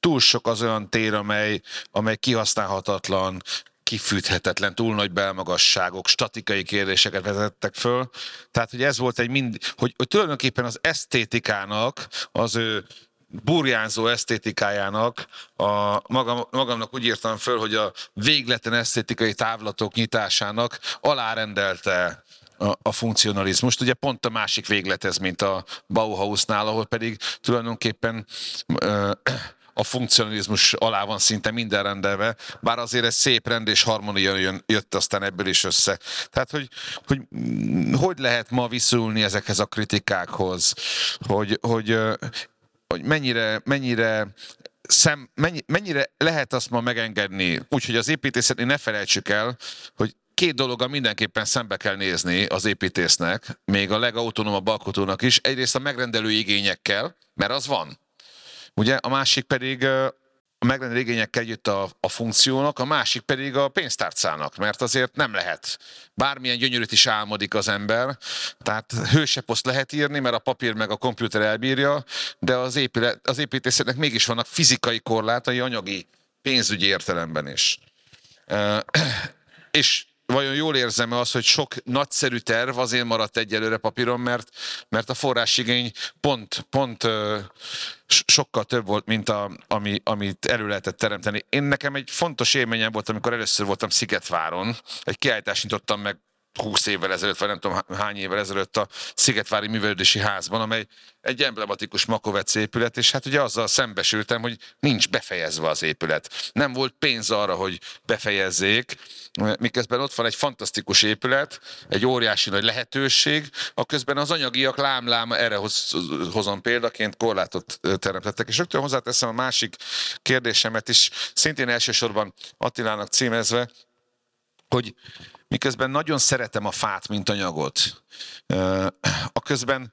túl sok az olyan tér, amely, amely kihasználhatatlan, kifűthetetlen, túl nagy belmagasságok, statikai kérdéseket vezettek föl. Tehát, hogy ez volt egy mind, hogy, hogy tulajdonképpen az esztétikának, az ő burjánzó esztétikájának, a magam, magamnak úgy írtam föl, hogy a végleten esztétikai távlatok nyitásának alárendelte a, a funkcionalizmust. Ugye pont a másik véglet ez, mint a Bauhausnál, ahol pedig tulajdonképpen ö, a funkcionalizmus alá van szinte minden rendelve, bár azért egy szép rend és harmonia jön, jött aztán ebből is össze. Tehát, hogy, hogy hogy lehet ma viszulni ezekhez a kritikákhoz, hogy, hogy hogy mennyire, mennyire szem, mennyi, mennyire lehet azt ma megengedni, úgyhogy az építészetnél ne felejtsük el, hogy két dologa mindenképpen szembe kell nézni az építésznek, még a legautonómabb alkotónak is. Egyrészt a megrendelő igényekkel, mert az van. Ugye, a másik pedig a megrendelő igényekkel jött a, a funkciónak, a másik pedig a pénztárcának, mert azért nem lehet. Bármilyen gyönyörűt is álmodik az ember, tehát hőseposzt lehet írni, mert a papír meg a komputer elbírja, de az, épület, az építészetnek mégis vannak fizikai korlátai, anyagi, pénzügyi értelemben is. és vajon jól érzem -e az, hogy sok nagyszerű terv azért maradt egyelőre papíron, mert, mert a forrásigény pont, pont ö, sokkal több volt, mint a, ami, amit elő lehetett teremteni. Én nekem egy fontos élményem volt, amikor először voltam Szigetváron, egy kiállítást nyitottam meg 20 évvel ezelőtt, vagy nem tudom hány évvel ezelőtt a Szigetvári Művelődési Házban, amely egy emblematikus Makovec épület, és hát ugye azzal szembesültem, hogy nincs befejezve az épület. Nem volt pénz arra, hogy befejezzék, miközben ott van egy fantasztikus épület, egy óriási nagy lehetőség, a közben az anyagiak lámlám, erre hoz, hozom példaként, korlátot teremtettek. És rögtön hozzáteszem a másik kérdésemet is, szintén elsősorban Attilának címezve, hogy miközben nagyon szeretem a fát, mint anyagot, a közben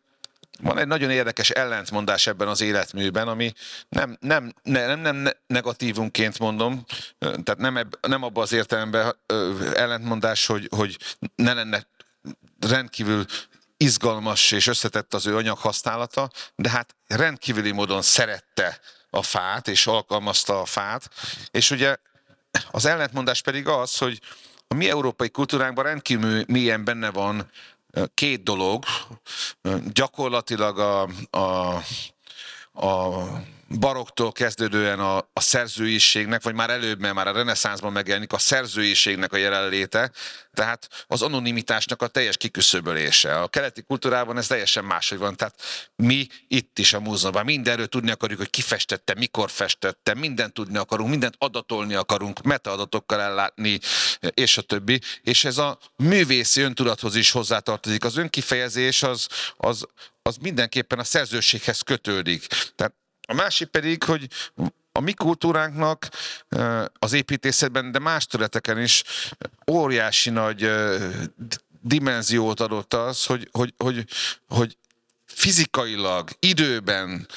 van egy nagyon érdekes ellentmondás ebben az életműben, ami nem, nem, nem, nem negatívunként mondom, tehát nem, eb, nem abban az értelemben ellentmondás, hogy, hogy ne lenne rendkívül izgalmas és összetett az ő anyaghasználata, de hát rendkívüli módon szerette a fát, és alkalmazta a fát, és ugye az ellentmondás pedig az, hogy a mi európai kultúránkban rendkívül milyen benne van két dolog. Gyakorlatilag a, a, a baroktól kezdődően a, a szerzőiségnek, vagy már előbb, mert már a reneszánszban megjelenik a szerzőiségnek a jelenléte, tehát az anonimitásnak a teljes kiküszöbölése. A keleti kultúrában ez teljesen máshogy van, tehát mi itt is a múzeumban mindenről tudni akarjuk, hogy ki festette, mikor festette, mindent tudni akarunk, mindent adatolni akarunk, metaadatokkal ellátni, és a többi. És ez a művészi öntudathoz is hozzátartozik. Az önkifejezés az, az, az mindenképpen a szerzőséghez kötődik. Tehát a másik pedig, hogy a mi kultúránknak az építészetben, de más területeken is óriási nagy dimenziót adott az, hogy, hogy, hogy, hogy fizikailag, időben,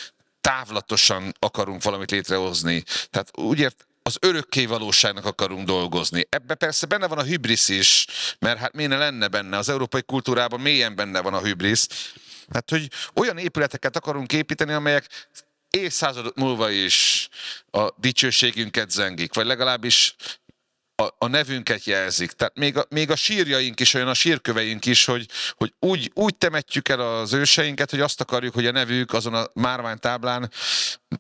távlatosan akarunk valamit létrehozni. Tehát úgy ért, az örökké valóságnak akarunk dolgozni. Ebbe persze benne van a hübrisz is, mert hát miért ne lenne benne? Az európai kultúrában mélyen benne van a hübrisz. Hát, hogy olyan épületeket akarunk építeni, amelyek évszázadok múlva is a dicsőségünket zengik, vagy legalábbis a, a nevünket jelzik. Tehát még a, még a sírjaink is, olyan a sírköveink is, hogy, hogy úgy, úgy temetjük el az őseinket, hogy azt akarjuk, hogy a nevük azon a márványtáblán,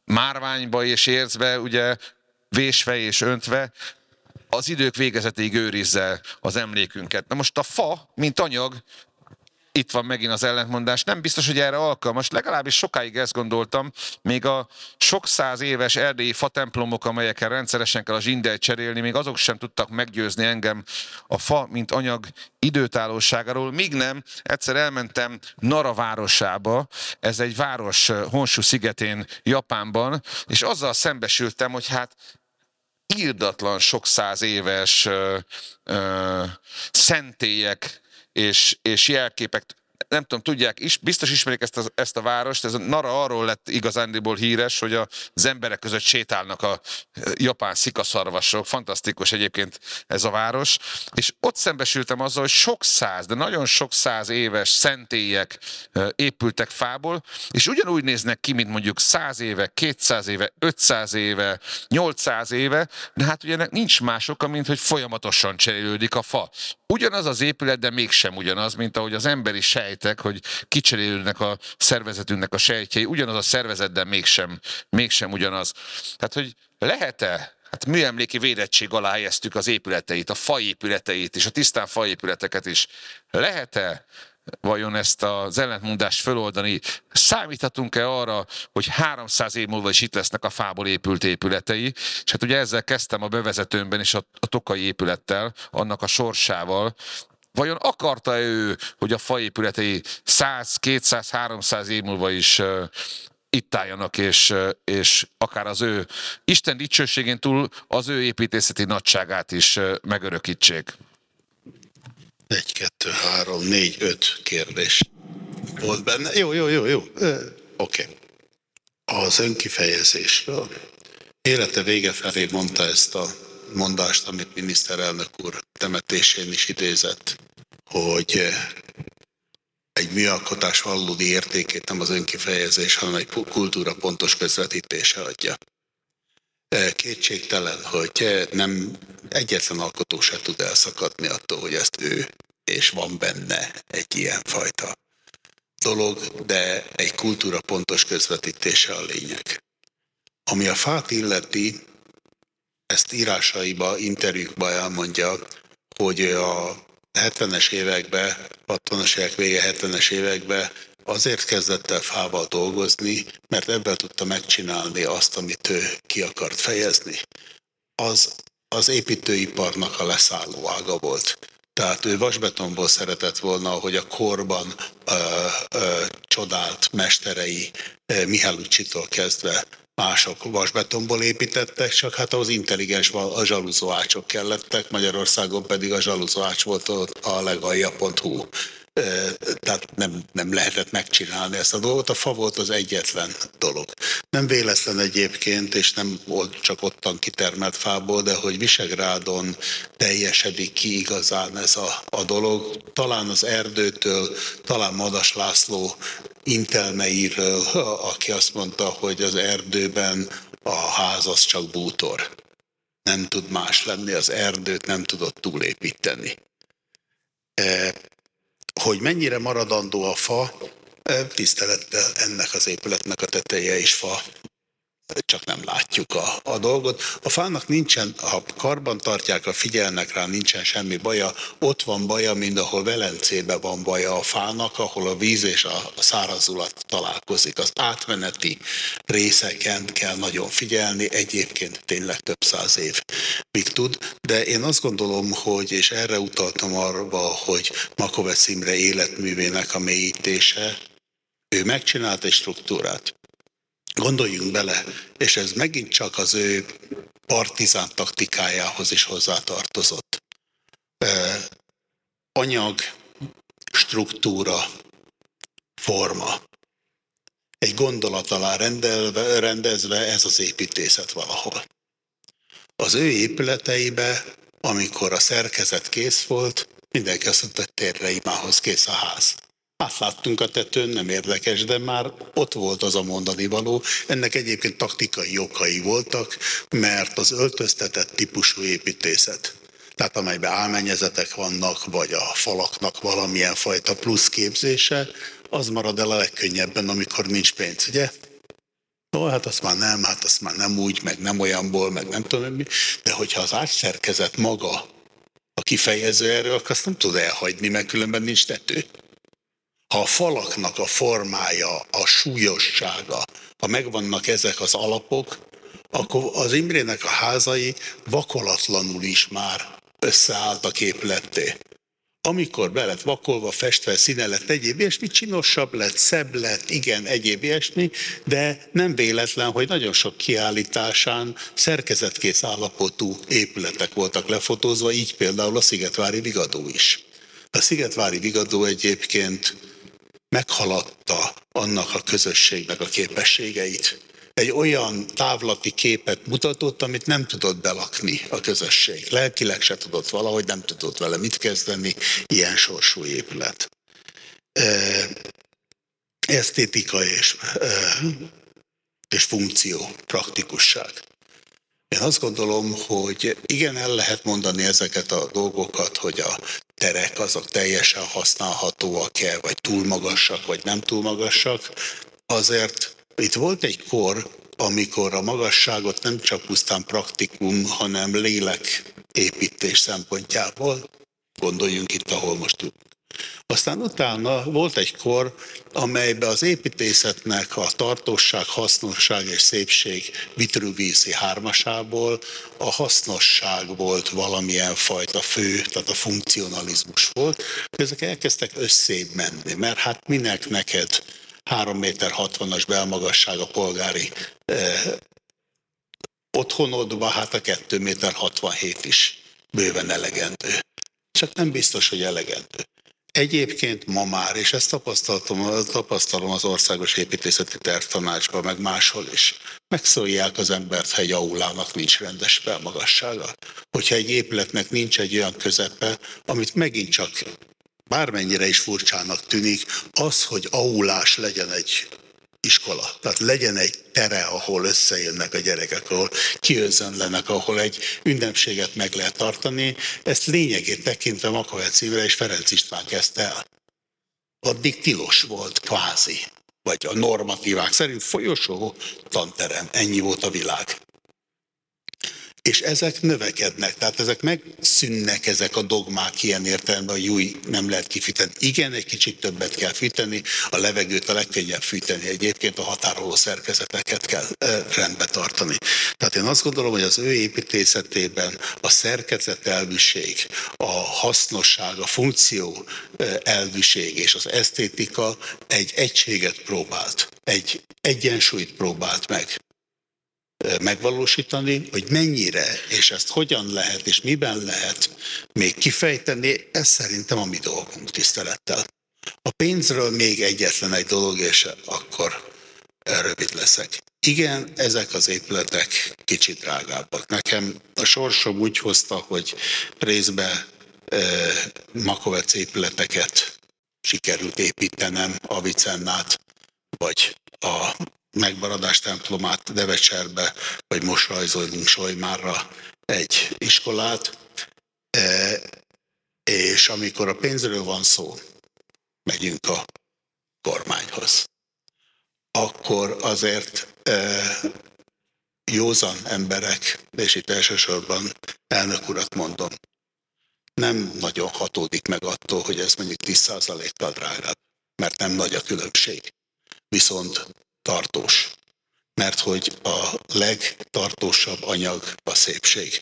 márványba és érzbe, ugye vésve és öntve, az idők végezetéig őrizze az emlékünket. Na most a fa, mint anyag, itt van megint az ellentmondás. Nem biztos, hogy erre alkalmas. Legalábbis sokáig ezt gondoltam, még a sok száz éves erdélyi fatemplomok, amelyekkel rendszeresen kell a zsindelt cserélni, még azok sem tudtak meggyőzni engem a fa, mint anyag időtállóságáról. Míg nem, egyszer elmentem Nara városába, ez egy város Honshu szigetén, Japánban, és azzal szembesültem, hogy hát írdatlan sok száz éves ö, ö, szentélyek és, és jelképek nem tudom, tudják, is, biztos ismerik ezt a, ezt a várost, ez a Nara arról lett igazándiból híres, hogy az emberek között sétálnak a japán szikaszarvasok, fantasztikus egyébként ez a város, és ott szembesültem azzal, hogy sok száz, de nagyon sok száz éves szentélyek épültek fából, és ugyanúgy néznek ki, mint mondjuk 100 éve, 200 éve, 500 éve, 800 éve, de hát ugye nincs mások, mint hogy folyamatosan cserélődik a fa. Ugyanaz az épület, de mégsem ugyanaz, mint ahogy az emberi sejtek, hogy kicserélődnek a szervezetünknek a sejtjei, ugyanaz a szervezet, de mégsem, mégsem ugyanaz. Tehát, hogy lehet-e Hát műemléki védettség alá helyeztük az épületeit, a faépületeit és a tisztán faépületeket is. Lehet-e vajon ezt az ellentmondást föloldani? Számíthatunk-e arra, hogy 300 év múlva is itt lesznek a fából épült épületei? És hát ugye ezzel kezdtem a bevezetőmben is a, a tokai épülettel, annak a sorsával, Vajon akarta ő, hogy a faépületei 100, 200, 300 év múlva is itt álljanak, és, és akár az ő Isten dicsőségén túl az ő építészeti nagyságát is megörökítsék? Egy, kettő, három, négy, öt kérdés. Volt benne? Jó, jó, jó, jó. Oké. Okay. Az önkifejezésről. Élete vége felé mondta ezt a mondást, amit miniszterelnök úr temetésén is idézett, hogy egy műalkotás valódi értékét nem az önkifejezés, hanem egy kultúra pontos közvetítése adja. Kétségtelen, hogy nem egyetlen alkotó se tud elszakadni attól, hogy ezt ő, és van benne egy ilyen fajta dolog, de egy kultúra pontos közvetítése a lényeg. Ami a fát illeti, ezt írásaiba, interjúkba elmondja, hogy a 70-es években, 60-as évek vége 70-es években azért kezdett el fával dolgozni, mert ebből tudta megcsinálni azt, amit ő ki akart fejezni. Az az építőiparnak a leszálló ága volt. Tehát ő vasbetonból szeretett volna, hogy a korban ö, ö, csodált mesterei Mihályucsitól kezdve mások vasbetonból építettek, csak hát az intelligens a zsaluzóácsok kellettek, Magyarországon pedig a zsaluzóács volt a legalja.hu tehát nem, nem lehetett megcsinálni ezt a dolgot. A fa volt az egyetlen dolog. Nem véletlen egyébként, és nem volt csak ottan kitermelt fából, de hogy Visegrádon teljesedik ki igazán ez a, a dolog. Talán az erdőtől, talán Madas László intelmeiről, aki azt mondta, hogy az erdőben a ház az csak bútor. Nem tud más lenni, az erdőt nem tudott túlépíteni. Hogy mennyire maradandó a fa, tisztelettel ennek az épületnek a teteje is fa, csak nem látjuk a, a dolgot. A fának nincsen, ha karban tartják, ha figyelnek rá, nincsen semmi baja. Ott van baja, mint ahol Velencében van baja a fának, ahol a víz és a szárazulat találkozik. Az átmeneti részeken kell nagyon figyelni, egyébként tényleg több száz év még tud, de én azt gondolom, hogy, és erre utaltam arra, hogy Makovec Imre életművének a mélyítése, ő megcsinált egy struktúrát, Gondoljunk bele, és ez megint csak az ő partizán taktikájához is hozzátartozott. Anyag, struktúra, forma. Egy gondolat alá rendelve, rendezve ez az építészet valahol. Az ő épületeibe, amikor a szerkezet kész volt, mindenki azt mondta, hogy térre imához kész a ház. Átláttunk a tetőn, nem érdekes, de már ott volt az a mondani való. Ennek egyébként taktikai okai voltak, mert az öltöztetett típusú építészet, tehát amelyben álmennyezetek vannak, vagy a falaknak valamilyen fajta plusz képzése, az marad el a legkönnyebben, amikor nincs pénz, ugye? Ó, hát azt már nem, hát azt már nem úgy, meg nem olyanból, meg nem tudom mi. De hogyha az átszerkezet maga a kifejező erről, akkor azt nem tud elhagyni, mert különben nincs tető. Ha a falaknak a formája, a súlyossága, ha megvannak ezek az alapok, akkor az Imrének a házai vakolatlanul is már összeálltak képletté. Amikor be lett vakolva, festve, színe lett egyéb ilyesmi, csinosabb lett, szebb lett, igen, egyéb ilyesmi, de nem véletlen, hogy nagyon sok kiállításán szerkezetkész állapotú épületek voltak lefotózva, így például a Szigetvári Vigadó is. A Szigetvári Vigadó egyébként meghaladta annak a közösségnek a képességeit. Egy olyan távlati képet mutatott, amit nem tudott belakni a közösség. Lelkileg se tudott valahogy, nem tudott vele mit kezdeni, ilyen sorsú épület. Esztétika és, és funkció, praktikusság. Én azt gondolom, hogy igen, el lehet mondani ezeket a dolgokat, hogy a terek azok teljesen használhatóak-e, vagy túl magasak, vagy nem túl magasak. Azért itt volt egy kor, amikor a magasságot nem csak pusztán praktikum, hanem lélek építés szempontjából, gondoljunk itt, ahol most aztán utána volt egy kor, amelyben az építészetnek a tartóság, hasznosság és szépség vitruvízi hármasából a hasznosság volt valamilyen fajta fő, tehát a funkcionalizmus volt. Ezek elkezdtek összébb menni, mert hát minek neked 3 méter 60-as belmagasság a polgári eh, otthonodba, hát a 2 méter 67 is bőven elegendő. Csak nem biztos, hogy elegendő. Egyébként ma már, és ezt tapasztalom, tapasztalom az Országos Építészeti Tervtanácsban, meg máshol is, megszólják az embert, ha egy aulának nincs rendes felmagassága. Hogyha egy épületnek nincs egy olyan közepe, amit megint csak bármennyire is furcsának tűnik, az, hogy aulás legyen egy iskola. Tehát legyen egy tere, ahol összejönnek a gyerekek, ahol kiözönlenek, ahol egy ünnepséget meg lehet tartani. Ezt lényegét tekintve Makovec Imre és Ferenc István kezdte el. Addig tilos volt, kvázi. Vagy a normatívák szerint folyosó tanterem. Ennyi volt a világ és ezek növekednek, tehát ezek megszűnnek ezek a dogmák ilyen értelemben, hogy új nem lehet kifűteni. Igen, egy kicsit többet kell fűteni, a levegőt a legkönnyebb fűteni, egyébként a határoló szerkezeteket kell rendbe tartani. Tehát én azt gondolom, hogy az ő építészetében a szerkezet elvűség, a hasznosság, a funkció elvűség és az esztétika egy egységet próbált, egy egyensúlyt próbált meg megvalósítani, hogy mennyire, és ezt hogyan lehet, és miben lehet még kifejteni, ez szerintem a mi dolgunk tisztelettel. A pénzről még egyetlen egy dolog, és akkor rövid leszek. Igen, ezek az épületek kicsit drágábbak. Nekem a sorsom úgy hozta, hogy részbe eh, Makovec épületeket sikerült építenem, Avicennát, vagy a megmaradás templomát Devecserbe, vagy most rajzolunk Solymárra egy iskolát. E, és amikor a pénzről van szó, megyünk a kormányhoz. Akkor azért e, józan emberek, és itt elsősorban elnök urat mondom, nem nagyon hatódik meg attól, hogy ez mondjuk 10%-kal drágább, mert nem nagy a különbség. Viszont tartós. Mert hogy a legtartósabb anyag a szépség.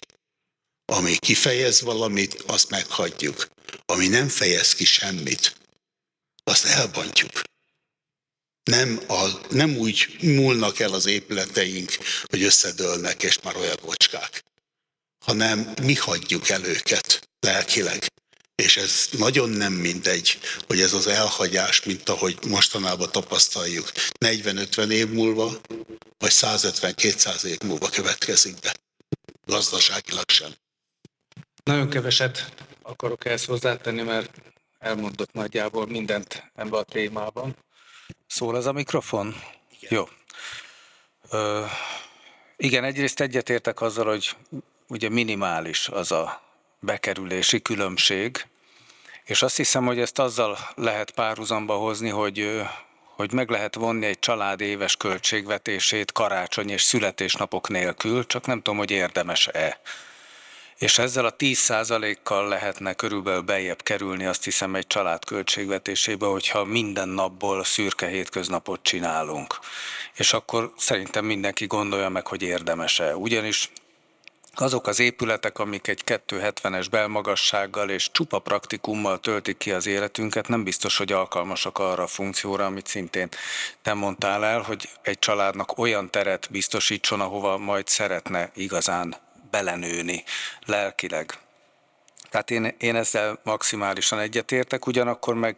Ami kifejez valamit, azt meghagyjuk. Ami nem fejez ki semmit, azt elbontjuk. Nem, a, nem úgy múlnak el az épületeink, hogy összedőlnek, és már olyan bocskák, hanem mi hagyjuk el őket lelkileg. És ez nagyon nem mindegy, hogy ez az elhagyás, mint ahogy mostanában tapasztaljuk, 40-50 év múlva, vagy 150-200 év múlva következik be. Gazdaságilag sem. Nagyon keveset akarok ezt hozzátenni, mert elmondott nagyjából mindent ebben a témában. Szól ez a mikrofon? Igen. Jó. Ö, igen, egyrészt egyetértek azzal, hogy ugye minimális az a bekerülési különbség, és azt hiszem, hogy ezt azzal lehet párhuzamba hozni, hogy, hogy meg lehet vonni egy család éves költségvetését karácsony és születésnapok nélkül, csak nem tudom, hogy érdemes-e. És ezzel a 10%-kal lehetne körülbelül bejebb kerülni, azt hiszem, egy család költségvetésébe, hogyha minden napból szürke hétköznapot csinálunk. És akkor szerintem mindenki gondolja meg, hogy érdemes-e. Ugyanis azok az épületek, amik egy 270-es belmagassággal és csupa praktikummal töltik ki az életünket, nem biztos, hogy alkalmasak arra a funkcióra, amit szintén te mondtál el, hogy egy családnak olyan teret biztosítson, ahova majd szeretne igazán belenőni lelkileg. Tehát én, én ezzel maximálisan egyetértek, ugyanakkor meg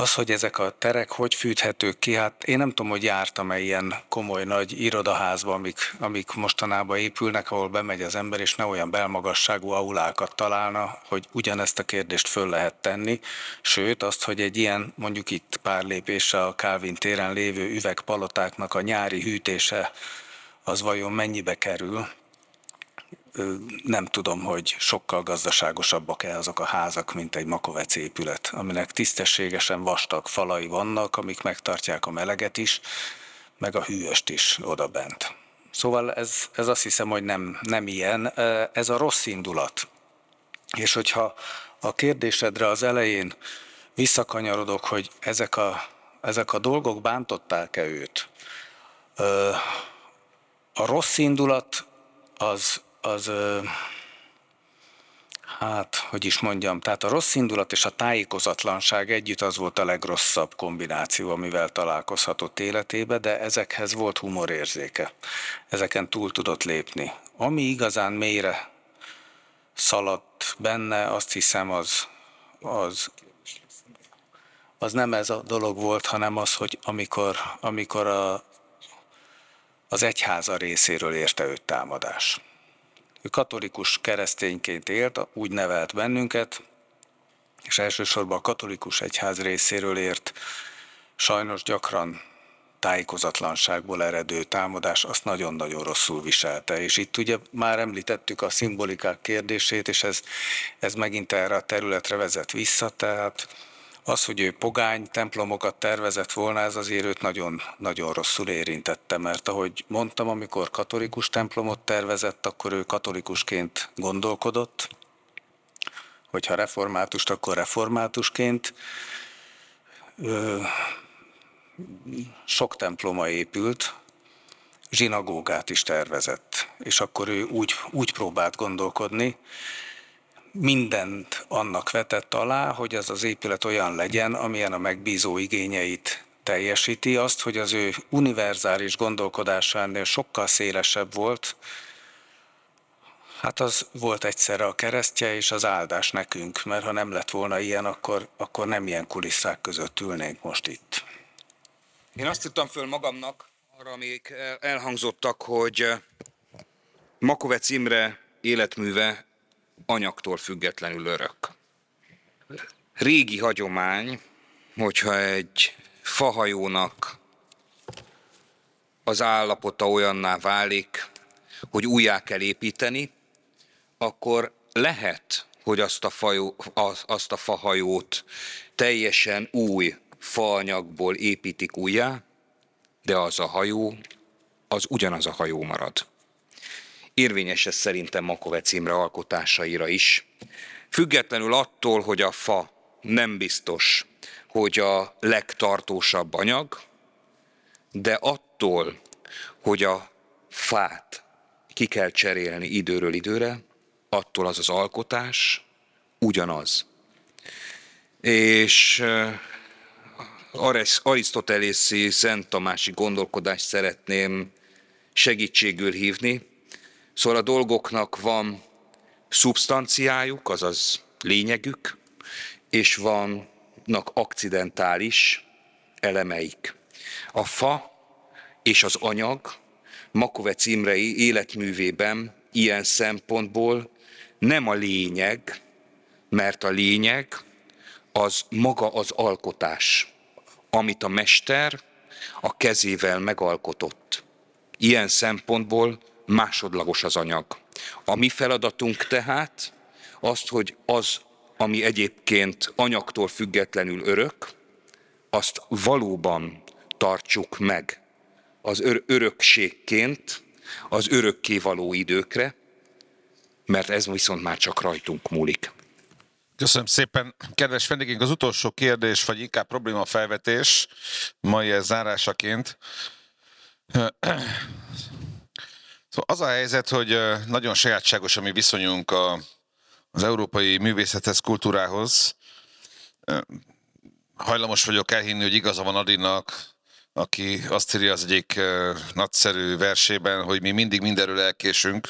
az, hogy ezek a terek hogy fűthetők ki, hát én nem tudom, hogy jártam-e ilyen komoly nagy irodaházba, amik, amik mostanában épülnek, ahol bemegy az ember, és ne olyan belmagasságú aulákat találna, hogy ugyanezt a kérdést föl lehet tenni. Sőt, azt, hogy egy ilyen, mondjuk itt pár lépése a Calvin téren lévő üvegpalotáknak a nyári hűtése, az vajon mennyibe kerül, nem tudom, hogy sokkal gazdaságosabbak-e azok a házak, mint egy makovec épület, aminek tisztességesen vastag falai vannak, amik megtartják a meleget is, meg a hűöst is oda bent. Szóval ez, ez azt hiszem, hogy nem, nem ilyen, ez a rossz indulat. És hogyha a kérdésedre az elején visszakanyarodok, hogy ezek a, ezek a dolgok bántották-e őt, a rossz indulat az az, hát, hogy is mondjam, tehát a rossz indulat és a tájékozatlanság együtt az volt a legrosszabb kombináció, amivel találkozhatott életébe, de ezekhez volt humorérzéke. Ezeken túl tudott lépni. Ami igazán mélyre szaladt benne, azt hiszem, az, az az nem ez a dolog volt, hanem az, hogy amikor, amikor a, az egyháza részéről érte őt támadás. Katolikus keresztényként élt, úgy nevelt bennünket, és elsősorban a katolikus egyház részéről ért sajnos gyakran tájékozatlanságból eredő támadás azt nagyon-nagyon rosszul viselte. És itt ugye már említettük a szimbolikák kérdését, és ez, ez megint erre a területre vezet vissza, tehát az, hogy ő pogány templomokat tervezett volna, ez azért őt nagyon, nagyon rosszul érintette, mert ahogy mondtam, amikor katolikus templomot tervezett, akkor ő katolikusként gondolkodott, hogyha reformátust, akkor reformátusként. Sok temploma épült, zsinagógát is tervezett, és akkor ő úgy, úgy próbált gondolkodni, mindent annak vetett alá, hogy az az épület olyan legyen, amilyen a megbízó igényeit teljesíti, azt, hogy az ő univerzális gondolkodásánál sokkal szélesebb volt, Hát az volt egyszerre a keresztje és az áldás nekünk, mert ha nem lett volna ilyen, akkor, akkor nem ilyen kulisszák között ülnénk most itt. Én azt tudtam föl magamnak, arra még elhangzottak, hogy Makovec Imre életműve anyagtól függetlenül örök. Régi hagyomány, hogyha egy fahajónak az állapota olyanná válik, hogy újjá kell építeni, akkor lehet, hogy azt a, fajó, az, azt a fahajót teljesen új faanyagból építik újjá, de az a hajó, az ugyanaz a hajó marad. Érvényes ez szerintem Makovec Imre alkotásaira is. Függetlenül attól, hogy a fa nem biztos, hogy a legtartósabb anyag, de attól, hogy a fát ki kell cserélni időről időre, attól az az alkotás ugyanaz. És Arisztotelészi Szent Tamási gondolkodást szeretném segítségül hívni. Szóval a dolgoknak van szubstanciájuk, azaz lényegük, és vannak akcidentális elemeik. A fa és az anyag Makovec Imrei életművében ilyen szempontból nem a lényeg, mert a lényeg az maga az alkotás, amit a mester a kezével megalkotott. Ilyen szempontból másodlagos az anyag. A mi feladatunk tehát azt, hogy az, ami egyébként anyagtól függetlenül örök, azt valóban tartsuk meg az örökségként, az örökkévaló időkre, mert ez viszont már csak rajtunk múlik. Köszönöm szépen. Kedves vendégünk, az utolsó kérdés, vagy inkább probléma felvetés, mai ez zárásaként. Szóval az a helyzet, hogy nagyon sajátságos a mi viszonyunk a, az európai művészethez, kultúrához. Hajlamos vagyok elhinni, hogy igaza van Adinak, aki azt írja az egyik nagyszerű versében, hogy mi mindig mindenről elkésünk,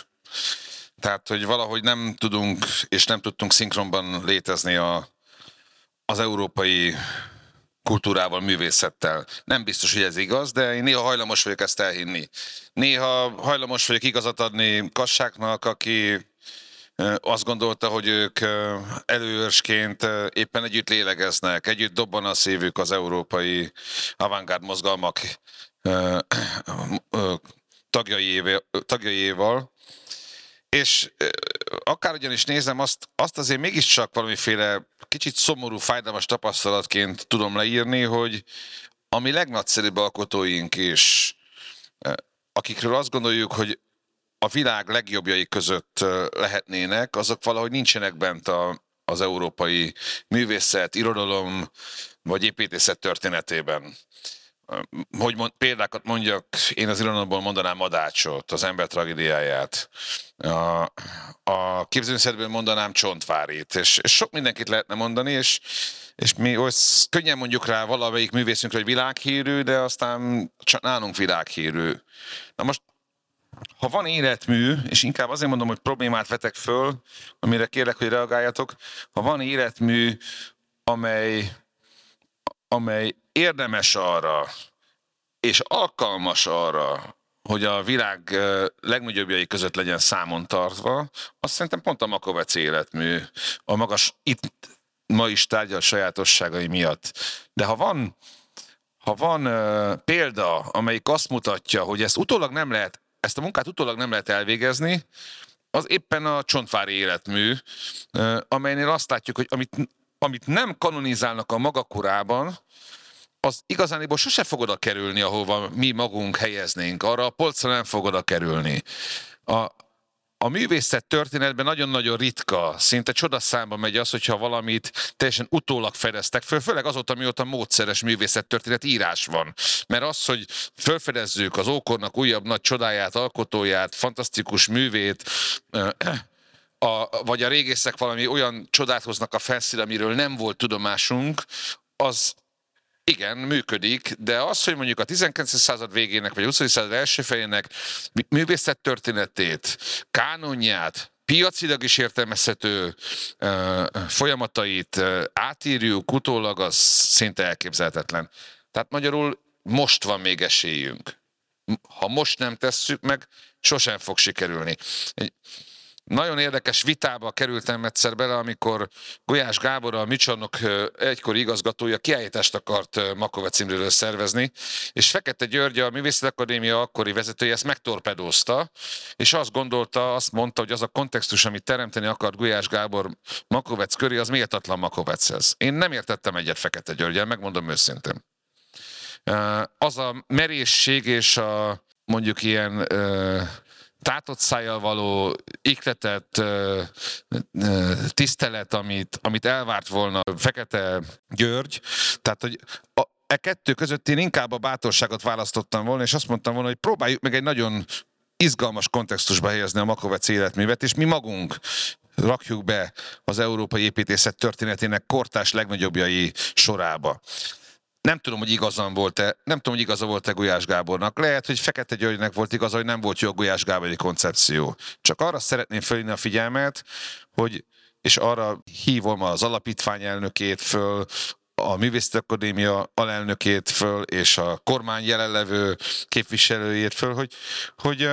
tehát, hogy valahogy nem tudunk és nem tudtunk szinkronban létezni a, az európai kultúrával, művészettel. Nem biztos, hogy ez igaz, de én néha hajlamos vagyok ezt elhinni. Néha hajlamos vagyok igazat adni Kassáknak, aki azt gondolta, hogy ők előőrsként éppen együtt lélegeznek, együtt dobban a szívük az európai avantgárd mozgalmak tagjaiéval, és akárhogyan is nézem, azt, azt azért mégiscsak valamiféle kicsit szomorú, fájdalmas tapasztalatként tudom leírni, hogy a mi legnagyszerűbb alkotóink is, akikről azt gondoljuk, hogy a világ legjobbjai között lehetnének, azok valahogy nincsenek bent a, az európai művészet, irodalom vagy építészet történetében hogy mond, példákat mondjak, én az irodalomból mondanám Madácsot, az ember tragédiáját. A, a képzőműszerből mondanám Csontvárit, és, és sok mindenkit lehetne mondani, és, és mi oly könnyen mondjuk rá valamelyik művészünkre, hogy világhírű, de aztán csak nálunk világhírű. Na most, ha van életmű, és inkább azért mondom, hogy problémát vetek föl, amire kérlek, hogy reagáljatok, ha van életmű, amely, amely érdemes arra, és alkalmas arra, hogy a világ legnagyobbjai között legyen számon tartva, azt szerintem pont a Makovec életmű, a magas, itt ma is tárgyal sajátosságai miatt. De ha van, ha van példa, amelyik azt mutatja, hogy ezt utólag nem lehet, ezt a munkát utólag nem lehet elvégezni, az éppen a csontvári életmű, amelynél azt látjuk, hogy amit, amit nem kanonizálnak a maga korában, az igazániból sose fog oda kerülni, ahova mi magunk helyeznénk. Arra a polcra nem fog oda kerülni. A, a művészet történetben nagyon-nagyon ritka, szinte csodaszámba megy az, hogyha valamit teljesen utólag fedeztek föl, főleg azóta, mióta módszeres művészet történet írás van. Mert az, hogy felfedezzük az ókornak újabb nagy csodáját, alkotóját, fantasztikus művét, a, vagy a régészek valami olyan csodát hoznak a felszín, amiről nem volt tudomásunk, az, igen, működik, de az, hogy mondjuk a 19. század végének, vagy a 20. század első fejének művészet történetét, kánonját piacilag is értelmezhető folyamatait átírjuk utólag, az szinte elképzelhetetlen. Tehát magyarul most van még esélyünk. Ha most nem tesszük meg, sosem fog sikerülni. Nagyon érdekes vitába kerültem egyszer bele, amikor Gulyás Gábor, a Micsarnok egykori igazgatója kiállítást akart Makovec Imréről szervezni, és Fekete György, a Művészeti Akadémia akkori vezetője ezt megtorpedózta, és azt gondolta, azt mondta, hogy az a kontextus, amit teremteni akart Gulyás Gábor Makovec köré, az méltatlan Makovechez. Én nem értettem egyet Fekete Györgyel, megmondom őszintén. Az a merészség és a mondjuk ilyen tátott szájjal való ikletett tisztelet, amit, amit elvárt volna Fekete György, tehát hogy a, e kettő között én inkább a bátorságot választottam volna, és azt mondtam volna, hogy próbáljuk meg egy nagyon izgalmas kontextusba helyezni a Makovec életművet, és mi magunk rakjuk be az európai építészet történetének kortás legnagyobbjai sorába. Nem tudom, hogy igazam volt-e, nem tudom, hogy igaza volt-e Gulyás Gábornak. Lehet, hogy Fekete Györgynek volt igaza, hogy nem volt jó Gulyás Gábori koncepció. Csak arra szeretném fölhívni a figyelmet, hogy és arra hívom az alapítvány elnökét föl, a Művészeti Akadémia alelnökét föl, és a kormány jelenlevő képviselőjét föl, hogy, hogy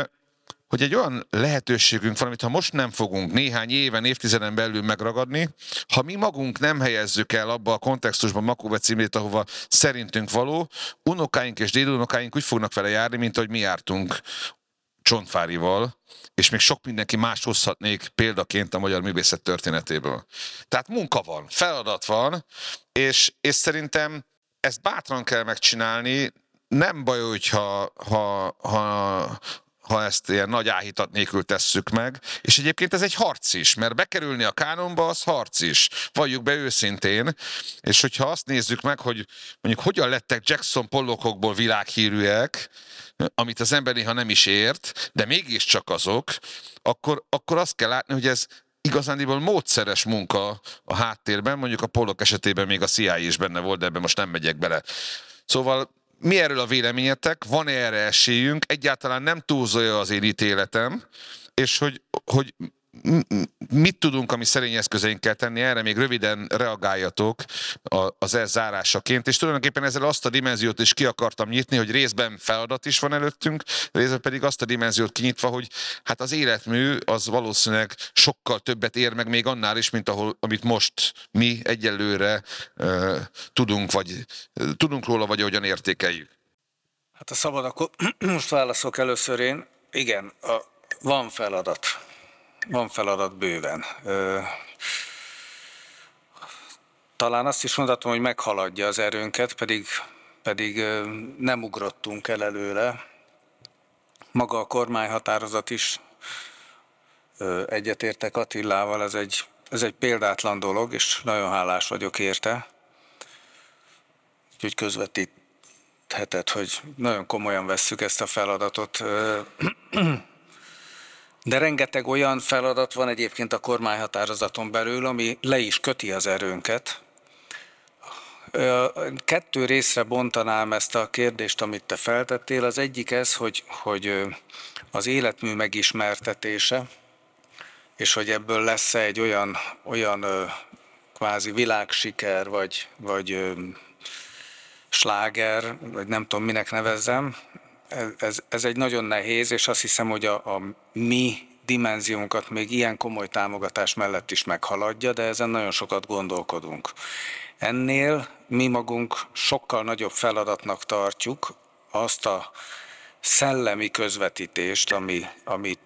hogy egy olyan lehetőségünk van, amit ha most nem fogunk néhány éven, évtizeden belül megragadni, ha mi magunk nem helyezzük el abba a kontextusban Makóbe címét, ahova szerintünk való, unokáink és dédunokáink úgy fognak vele járni, mint ahogy mi jártunk Csontfárival, és még sok mindenki más hozhatnék példaként a magyar művészet történetéből. Tehát munka van, feladat van, és, és szerintem ezt bátran kell megcsinálni, nem baj, hogyha ha, ha, ha ezt ilyen nagy áhítat nélkül tesszük meg. És egyébként ez egy harc is, mert bekerülni a kánonba az harc is. Valljuk be őszintén. És hogyha azt nézzük meg, hogy mondjuk hogyan lettek Jackson pollokokból világhírűek, amit az ember néha nem is ért, de mégiscsak azok, akkor, akkor azt kell látni, hogy ez igazándiból módszeres munka a háttérben, mondjuk a pollok esetében még a CIA is benne volt, de ebben most nem megyek bele. Szóval mi erről a véleményetek? Van-e erre esélyünk? Egyáltalán nem túlzolja az én ítéletem, és hogy, hogy mit tudunk a mi szerény eszközeinkkel tenni, erre még röviden reagáljatok az ez zárásaként, és tulajdonképpen ezzel azt a dimenziót is ki akartam nyitni, hogy részben feladat is van előttünk, részben pedig azt a dimenziót kinyitva, hogy hát az életmű az valószínűleg sokkal többet ér meg még annál is, mint ahol, amit most mi egyelőre uh, tudunk, vagy uh, tudunk róla, vagy ahogyan értékeljük. Hát a szabad, akkor most válaszok először én. Igen, a, van feladat van feladat bőven. Talán azt is mondhatom, hogy meghaladja az erőnket, pedig, pedig nem ugrottunk el előle. Maga a kormányhatározat is egyetértek Attilával, ez egy, ez egy példátlan dolog, és nagyon hálás vagyok érte. Úgyhogy közvetítheted, hogy nagyon komolyan vesszük ezt a feladatot. De rengeteg olyan feladat van egyébként a kormányhatározaton belül, ami le is köti az erőnket. Kettő részre bontanám ezt a kérdést, amit te feltettél. Az egyik ez, hogy, hogy az életmű megismertetése, és hogy ebből lesz -e egy olyan, olyan kvázi világsiker, vagy, vagy sláger, vagy nem tudom minek nevezzem, ez, ez egy nagyon nehéz, és azt hiszem, hogy a, a mi dimenziónkat még ilyen komoly támogatás mellett is meghaladja, de ezen nagyon sokat gondolkodunk. Ennél mi magunk sokkal nagyobb feladatnak tartjuk azt a szellemi közvetítést, ami, ami,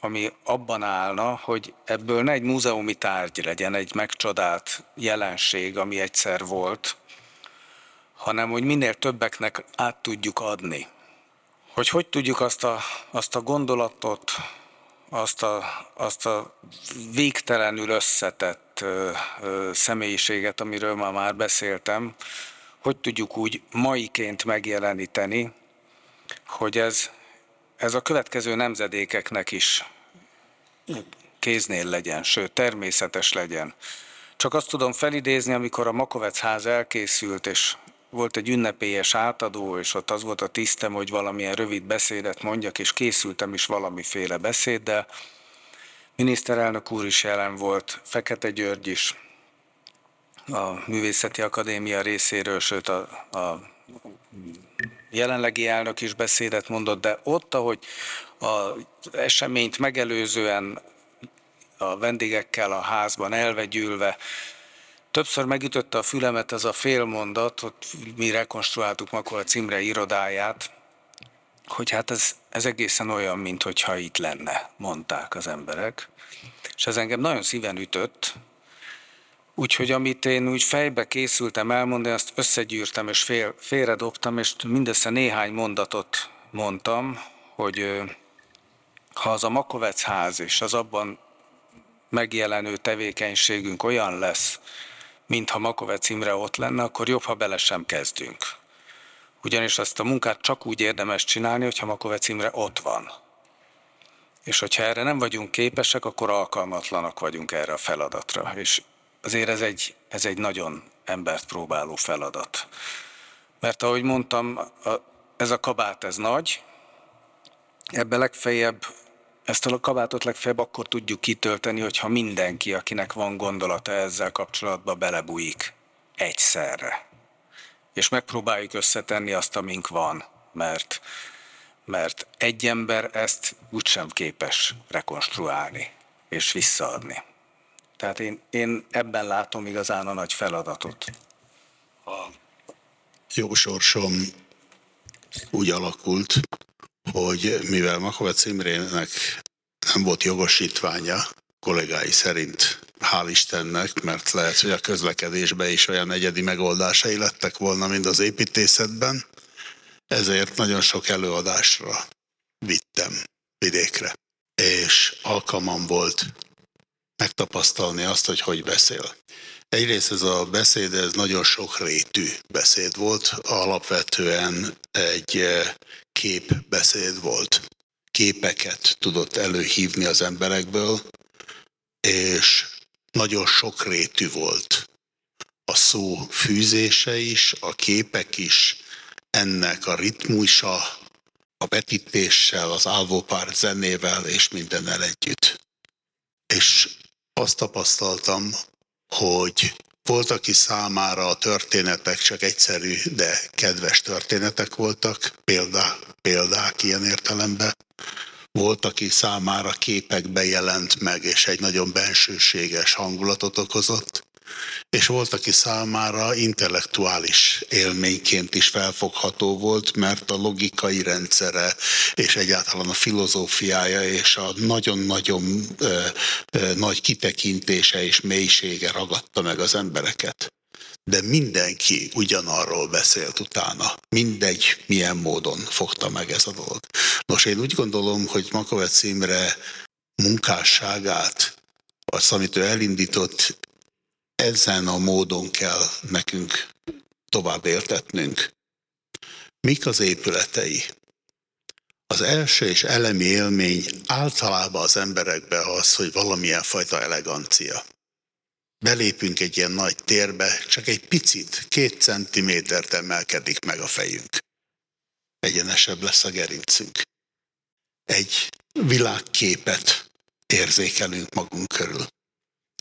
ami abban állna, hogy ebből ne egy múzeumi tárgy legyen, egy megcsodált jelenség, ami egyszer volt, hanem hogy minél többeknek át tudjuk adni hogy hogy tudjuk azt a, azt a gondolatot, azt a, azt a végtelenül összetett ö, ö, személyiséget, amiről ma már beszéltem, hogy tudjuk úgy maiként megjeleníteni, hogy ez, ez a következő nemzedékeknek is kéznél legyen, sőt természetes legyen. Csak azt tudom felidézni, amikor a Makovec ház elkészült, és volt egy ünnepélyes átadó, és ott az volt a tisztem, hogy valamilyen rövid beszédet mondjak, és készültem is valamiféle beszéddel. miniszterelnök úr is jelen volt, Fekete György is, a Művészeti Akadémia részéről, sőt a, a jelenlegi elnök is beszédet mondott, de ott, ahogy az eseményt megelőzően a vendégekkel a házban elvegyülve, többször megütötte a fülemet ez a félmondat, hogy mi rekonstruáltuk a címre irodáját, hogy hát ez, ez egészen olyan, mint hogyha itt lenne, mondták az emberek. És ez engem nagyon szíven ütött, Úgyhogy amit én úgy fejbe készültem elmondani, azt összegyűrtem és fél, félredobtam, és mindössze néhány mondatot mondtam, hogy ha az a Makovec ház és az abban megjelenő tevékenységünk olyan lesz, mintha Makovec Imre ott lenne, akkor jobb, ha bele sem kezdünk. Ugyanis azt a munkát csak úgy érdemes csinálni, hogyha Makovec Imre ott van. És hogyha erre nem vagyunk képesek, akkor alkalmatlanak vagyunk erre a feladatra. És azért ez egy, ez egy nagyon embert próbáló feladat. Mert ahogy mondtam, a, ez a kabát ez nagy, ebbe legfeljebb, ezt a kabátot legfeljebb akkor tudjuk kitölteni, hogyha mindenki, akinek van gondolata ezzel kapcsolatban belebújik egyszerre. És megpróbáljuk összetenni azt, amink van, mert, mert egy ember ezt úgysem képes rekonstruálni és visszaadni. Tehát én, én ebben látom igazán a nagy feladatot. A jó sorsom úgy alakult, hogy mivel Makovec Imrének nem volt jogosítványa, kollégái szerint, hál' Istennek, mert lehet, hogy a közlekedésben is olyan egyedi megoldásai lettek volna, mint az építészetben, ezért nagyon sok előadásra vittem vidékre. És alkalmam volt megtapasztalni azt, hogy hogy beszél. Egyrészt ez a beszéd, ez nagyon sok rétű beszéd volt, alapvetően egy eh, képbeszéd volt. Képeket tudott előhívni az emberekből, és nagyon sok rétű volt. A szó fűzése is, a képek is, ennek a ritmusa, a vetítéssel, az álvópár zenével és mindennel együtt. És azt tapasztaltam, hogy volt, aki számára a történetek csak egyszerű, de kedves történetek voltak, példák, példák ilyen értelemben. Volt, aki számára képekbe jelent meg, és egy nagyon bensőséges hangulatot okozott és volt, aki számára intellektuális élményként is felfogható volt, mert a logikai rendszere és egyáltalán a filozófiája és a nagyon-nagyon nagy kitekintése és mélysége ragadta meg az embereket. De mindenki ugyanarról beszélt utána. Mindegy, milyen módon fogta meg ez a dolog. Nos, én úgy gondolom, hogy Makovec Imre munkásságát, azt, amit ő elindított, ezen a módon kell nekünk tovább értetnünk. Mik az épületei? Az első és elemi élmény általában az emberekbe az, hogy valamilyen fajta elegancia. Belépünk egy ilyen nagy térbe, csak egy picit, két centimétert emelkedik meg a fejünk. Egyenesebb lesz a gerincünk. Egy világképet érzékelünk magunk körül.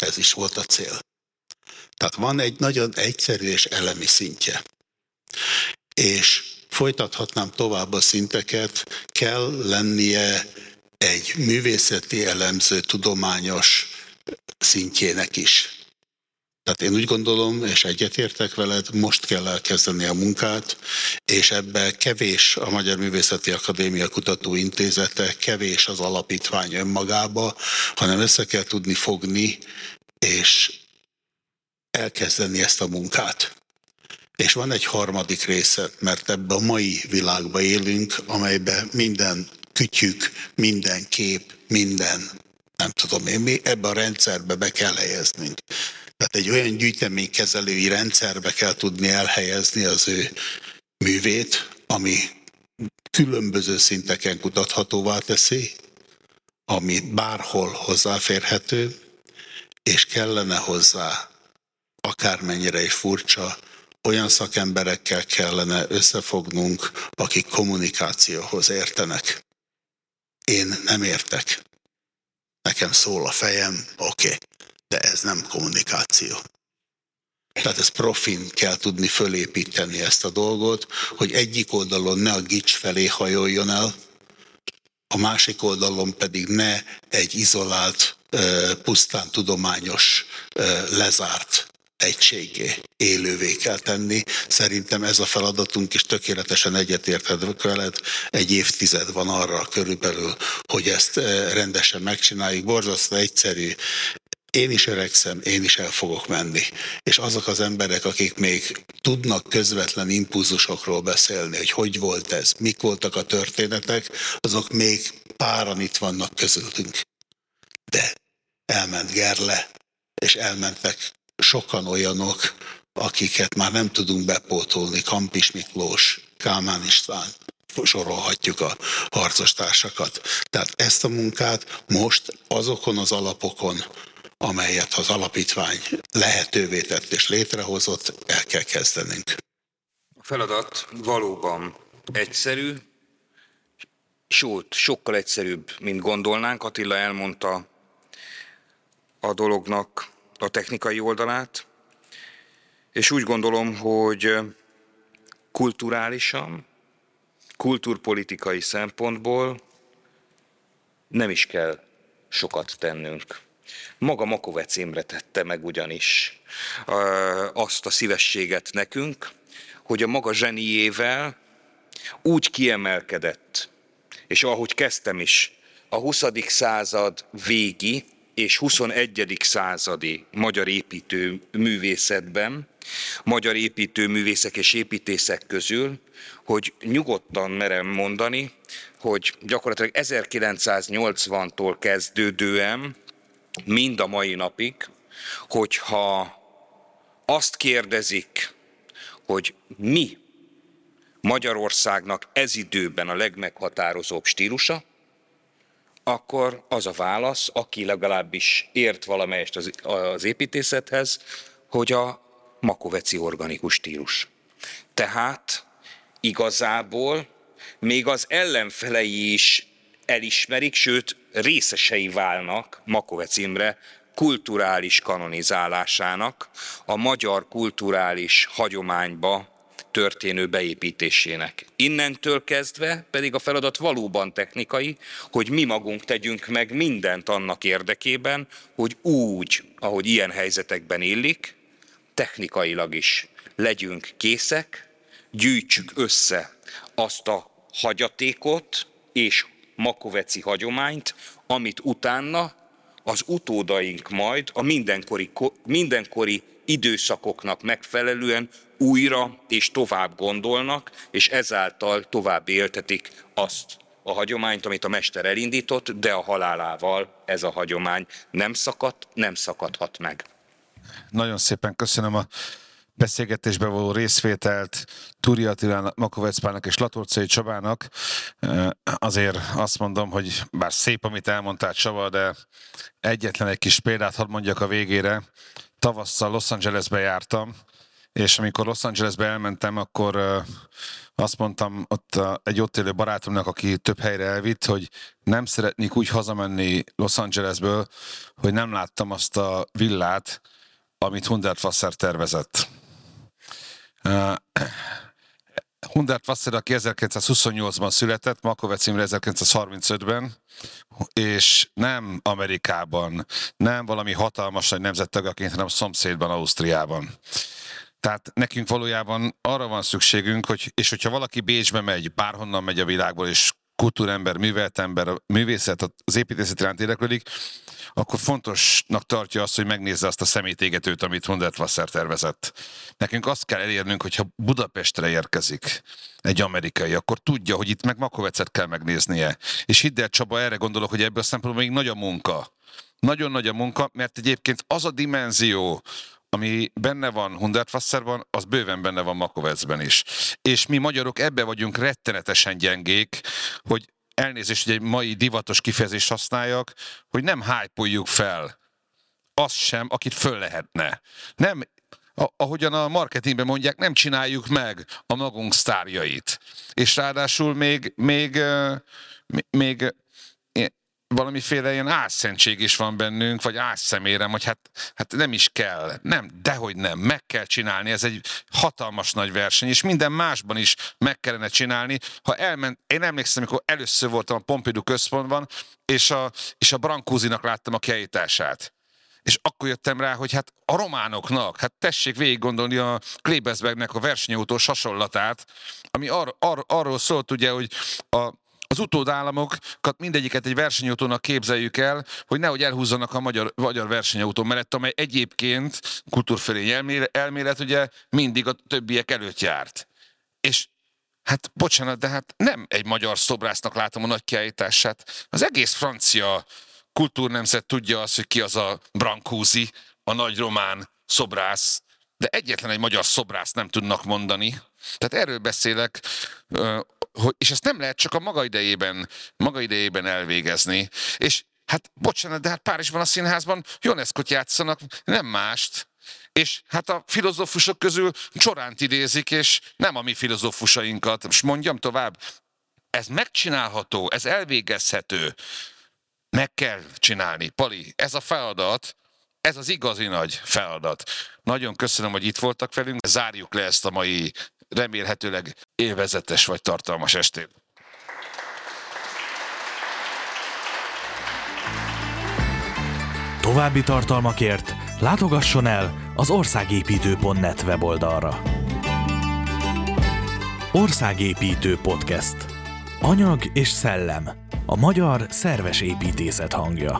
Ez is volt a cél. Tehát van egy nagyon egyszerű és elemi szintje. És folytathatnám tovább a szinteket, kell lennie egy művészeti elemző tudományos szintjének is. Tehát én úgy gondolom, és egyetértek veled, most kell elkezdeni a munkát, és ebbe kevés a Magyar Művészeti Akadémia Kutatóintézete, kevés az alapítvány önmagába, hanem össze kell tudni fogni, és elkezdeni ezt a munkát. És van egy harmadik része, mert ebbe a mai világba élünk, amelyben minden kütyük, minden kép, minden, nem tudom én mi, ebbe a rendszerbe be kell helyeznünk. Tehát egy olyan gyűjteménykezelői rendszerbe kell tudni elhelyezni az ő művét, ami különböző szinteken kutathatóvá teszi, ami bárhol hozzáférhető, és kellene hozzá akármennyire is furcsa, olyan szakemberekkel kellene összefognunk, akik kommunikációhoz értenek. Én nem értek. nekem szól a fejem, oké, okay. de ez nem kommunikáció. Tehát ez profin kell tudni fölépíteni ezt a dolgot, hogy egyik oldalon ne a gics felé hajoljon el, a másik oldalon pedig ne egy izolált, pusztán tudományos, lezárt egységé, élővé kell tenni. Szerintem ez a feladatunk is tökéletesen egyetérthető veled. Egy évtized van arra körülbelül, hogy ezt rendesen megcsináljuk. Borzasztó egyszerű én is öregszem, én is el fogok menni. És azok az emberek, akik még tudnak közvetlen impulzusokról beszélni, hogy hogy volt ez, mik voltak a történetek, azok még páran itt vannak közöttünk. De elment Gerle, és elmentek sokan olyanok, akiket már nem tudunk bepótolni, Kampis Miklós, Kálmán István, sorolhatjuk a harcos társakat. Tehát ezt a munkát most azokon az alapokon, amelyet az alapítvány lehetővé tett és létrehozott, el kell kezdenünk. A feladat valóban egyszerű, sőt, sokkal egyszerűbb, mint gondolnánk. Attila elmondta a dolognak a technikai oldalát, és úgy gondolom, hogy kulturálisan, kulturpolitikai szempontból nem is kell sokat tennünk. Maga Makovec Imre tette meg ugyanis azt a szívességet nekünk, hogy a maga zseniével úgy kiemelkedett, és ahogy kezdtem is, a 20. század végi és 21. századi magyar építő művészetben, magyar építőművészek és építészek közül, hogy nyugodtan merem mondani, hogy gyakorlatilag 1980-tól kezdődően mind a mai napig, hogyha azt kérdezik, hogy mi Magyarországnak ez időben a legmeghatározóbb stílusa, akkor az a válasz, aki legalábbis ért valamelyest az, az építészethez, hogy a makoveci organikus stílus. Tehát igazából még az ellenfelei is elismerik, sőt részesei válnak Makovec Imre kulturális kanonizálásának, a magyar kulturális hagyományba történő beépítésének. Innentől kezdve pedig a feladat valóban technikai, hogy mi magunk tegyünk meg mindent annak érdekében, hogy úgy, ahogy ilyen helyzetekben illik, technikailag is legyünk készek, gyűjtsük össze azt a hagyatékot és makoveci hagyományt, amit utána az utódaink majd a mindenkori, mindenkori időszakoknak megfelelően újra és tovább gondolnak, és ezáltal tovább éltetik azt a hagyományt, amit a mester elindított, de a halálával ez a hagyomány nem szakadt, nem szakadhat meg. Nagyon szépen köszönöm a beszélgetésbe való részvételt Túri Attilának, Makovec és Latorcai Csabának. Azért azt mondom, hogy bár szép, amit elmondtál Csaba, de egyetlen egy kis példát hadd mondjak a végére. Tavasszal Los Angelesbe jártam, és amikor Los Angelesbe elmentem, akkor azt mondtam ott egy ott élő barátomnak, aki több helyre elvitt, hogy nem szeretnék úgy hazamenni Los Angelesből, hogy nem láttam azt a villát, amit Hundertwasser tervezett. Hundert Wasser, aki 1928-ban született, Makovec Imre 1935-ben, és nem Amerikában, nem valami hatalmas nagy nemzettagaként, hanem szomszédban, Ausztriában. Tehát nekünk valójában arra van szükségünk, hogy, és hogyha valaki Bécsbe megy, bárhonnan megy a világból, és kultúrember, művelt ember, művészet, az építészet iránt érdeklődik, akkor fontosnak tartja azt, hogy megnézze azt a szemétégetőt, amit Hundertwasser tervezett. Nekünk azt kell elérnünk, hogyha Budapestre érkezik egy amerikai, akkor tudja, hogy itt meg Makovecet kell megnéznie. És hidd el, Csaba, erre gondolok, hogy ebből a szempontból még nagy a munka. Nagyon nagy a munka, mert egyébként az a dimenzió, ami benne van Hundertwasserban, az bőven benne van Makovecben is. És mi magyarok ebbe vagyunk rettenetesen gyengék, hogy elnézést, hogy egy mai divatos kifejezést használjak, hogy nem hype fel azt sem, akit föl lehetne. Nem, ahogyan a marketingben mondják, nem csináljuk meg a magunk sztárjait. És ráadásul még, még, még valamiféle ilyen álszentség is van bennünk, vagy álszemérem, hogy hát, hát nem is kell. Nem, dehogy nem, meg kell csinálni. Ez egy hatalmas nagy verseny, és minden másban is meg kellene csinálni. Ha elment, én emlékszem, amikor először voltam a Pompidou központban, és a, és a Brankúzinak láttam a kiállítását és akkor jöttem rá, hogy hát a románoknak, hát tessék végig gondolni a Klebesbergnek a versenyautós hasonlatát, ami ar- ar- arról szólt ugye, hogy a, az utódállamokat mindegyiket egy versenyautónak képzeljük el, hogy nehogy elhúzzanak a magyar, magyar versenyautó mellett, amely egyébként kultúrfölény elmélet, elmélet ugye mindig a többiek előtt járt. És Hát bocsánat, de hát nem egy magyar szobrásznak látom a nagy kiállítását. Az egész francia kultúrnemzet tudja azt, hogy ki az a Brancusi, a nagy román szobrász, de egyetlen egy magyar szobrász nem tudnak mondani. Tehát erről beszélek, hogy, és ezt nem lehet csak a maga idejében, maga idejében elvégezni. És hát bocsánat, de hát Párizsban a színházban Joneszkot játszanak, nem mást. És hát a filozófusok közül Csoránt idézik, és nem a mi filozófusainkat. Most mondjam tovább, ez megcsinálható, ez elvégezhető. Meg kell csinálni. Pali, ez a feladat, ez az igazi nagy feladat. Nagyon köszönöm, hogy itt voltak velünk. Zárjuk le ezt a mai remélhetőleg élvezetes vagy tartalmas estét. További tartalmakért látogasson el az országépítő.net weboldalra. Országépítő Podcast. Anyag és szellem. A magyar szerves építészet hangja.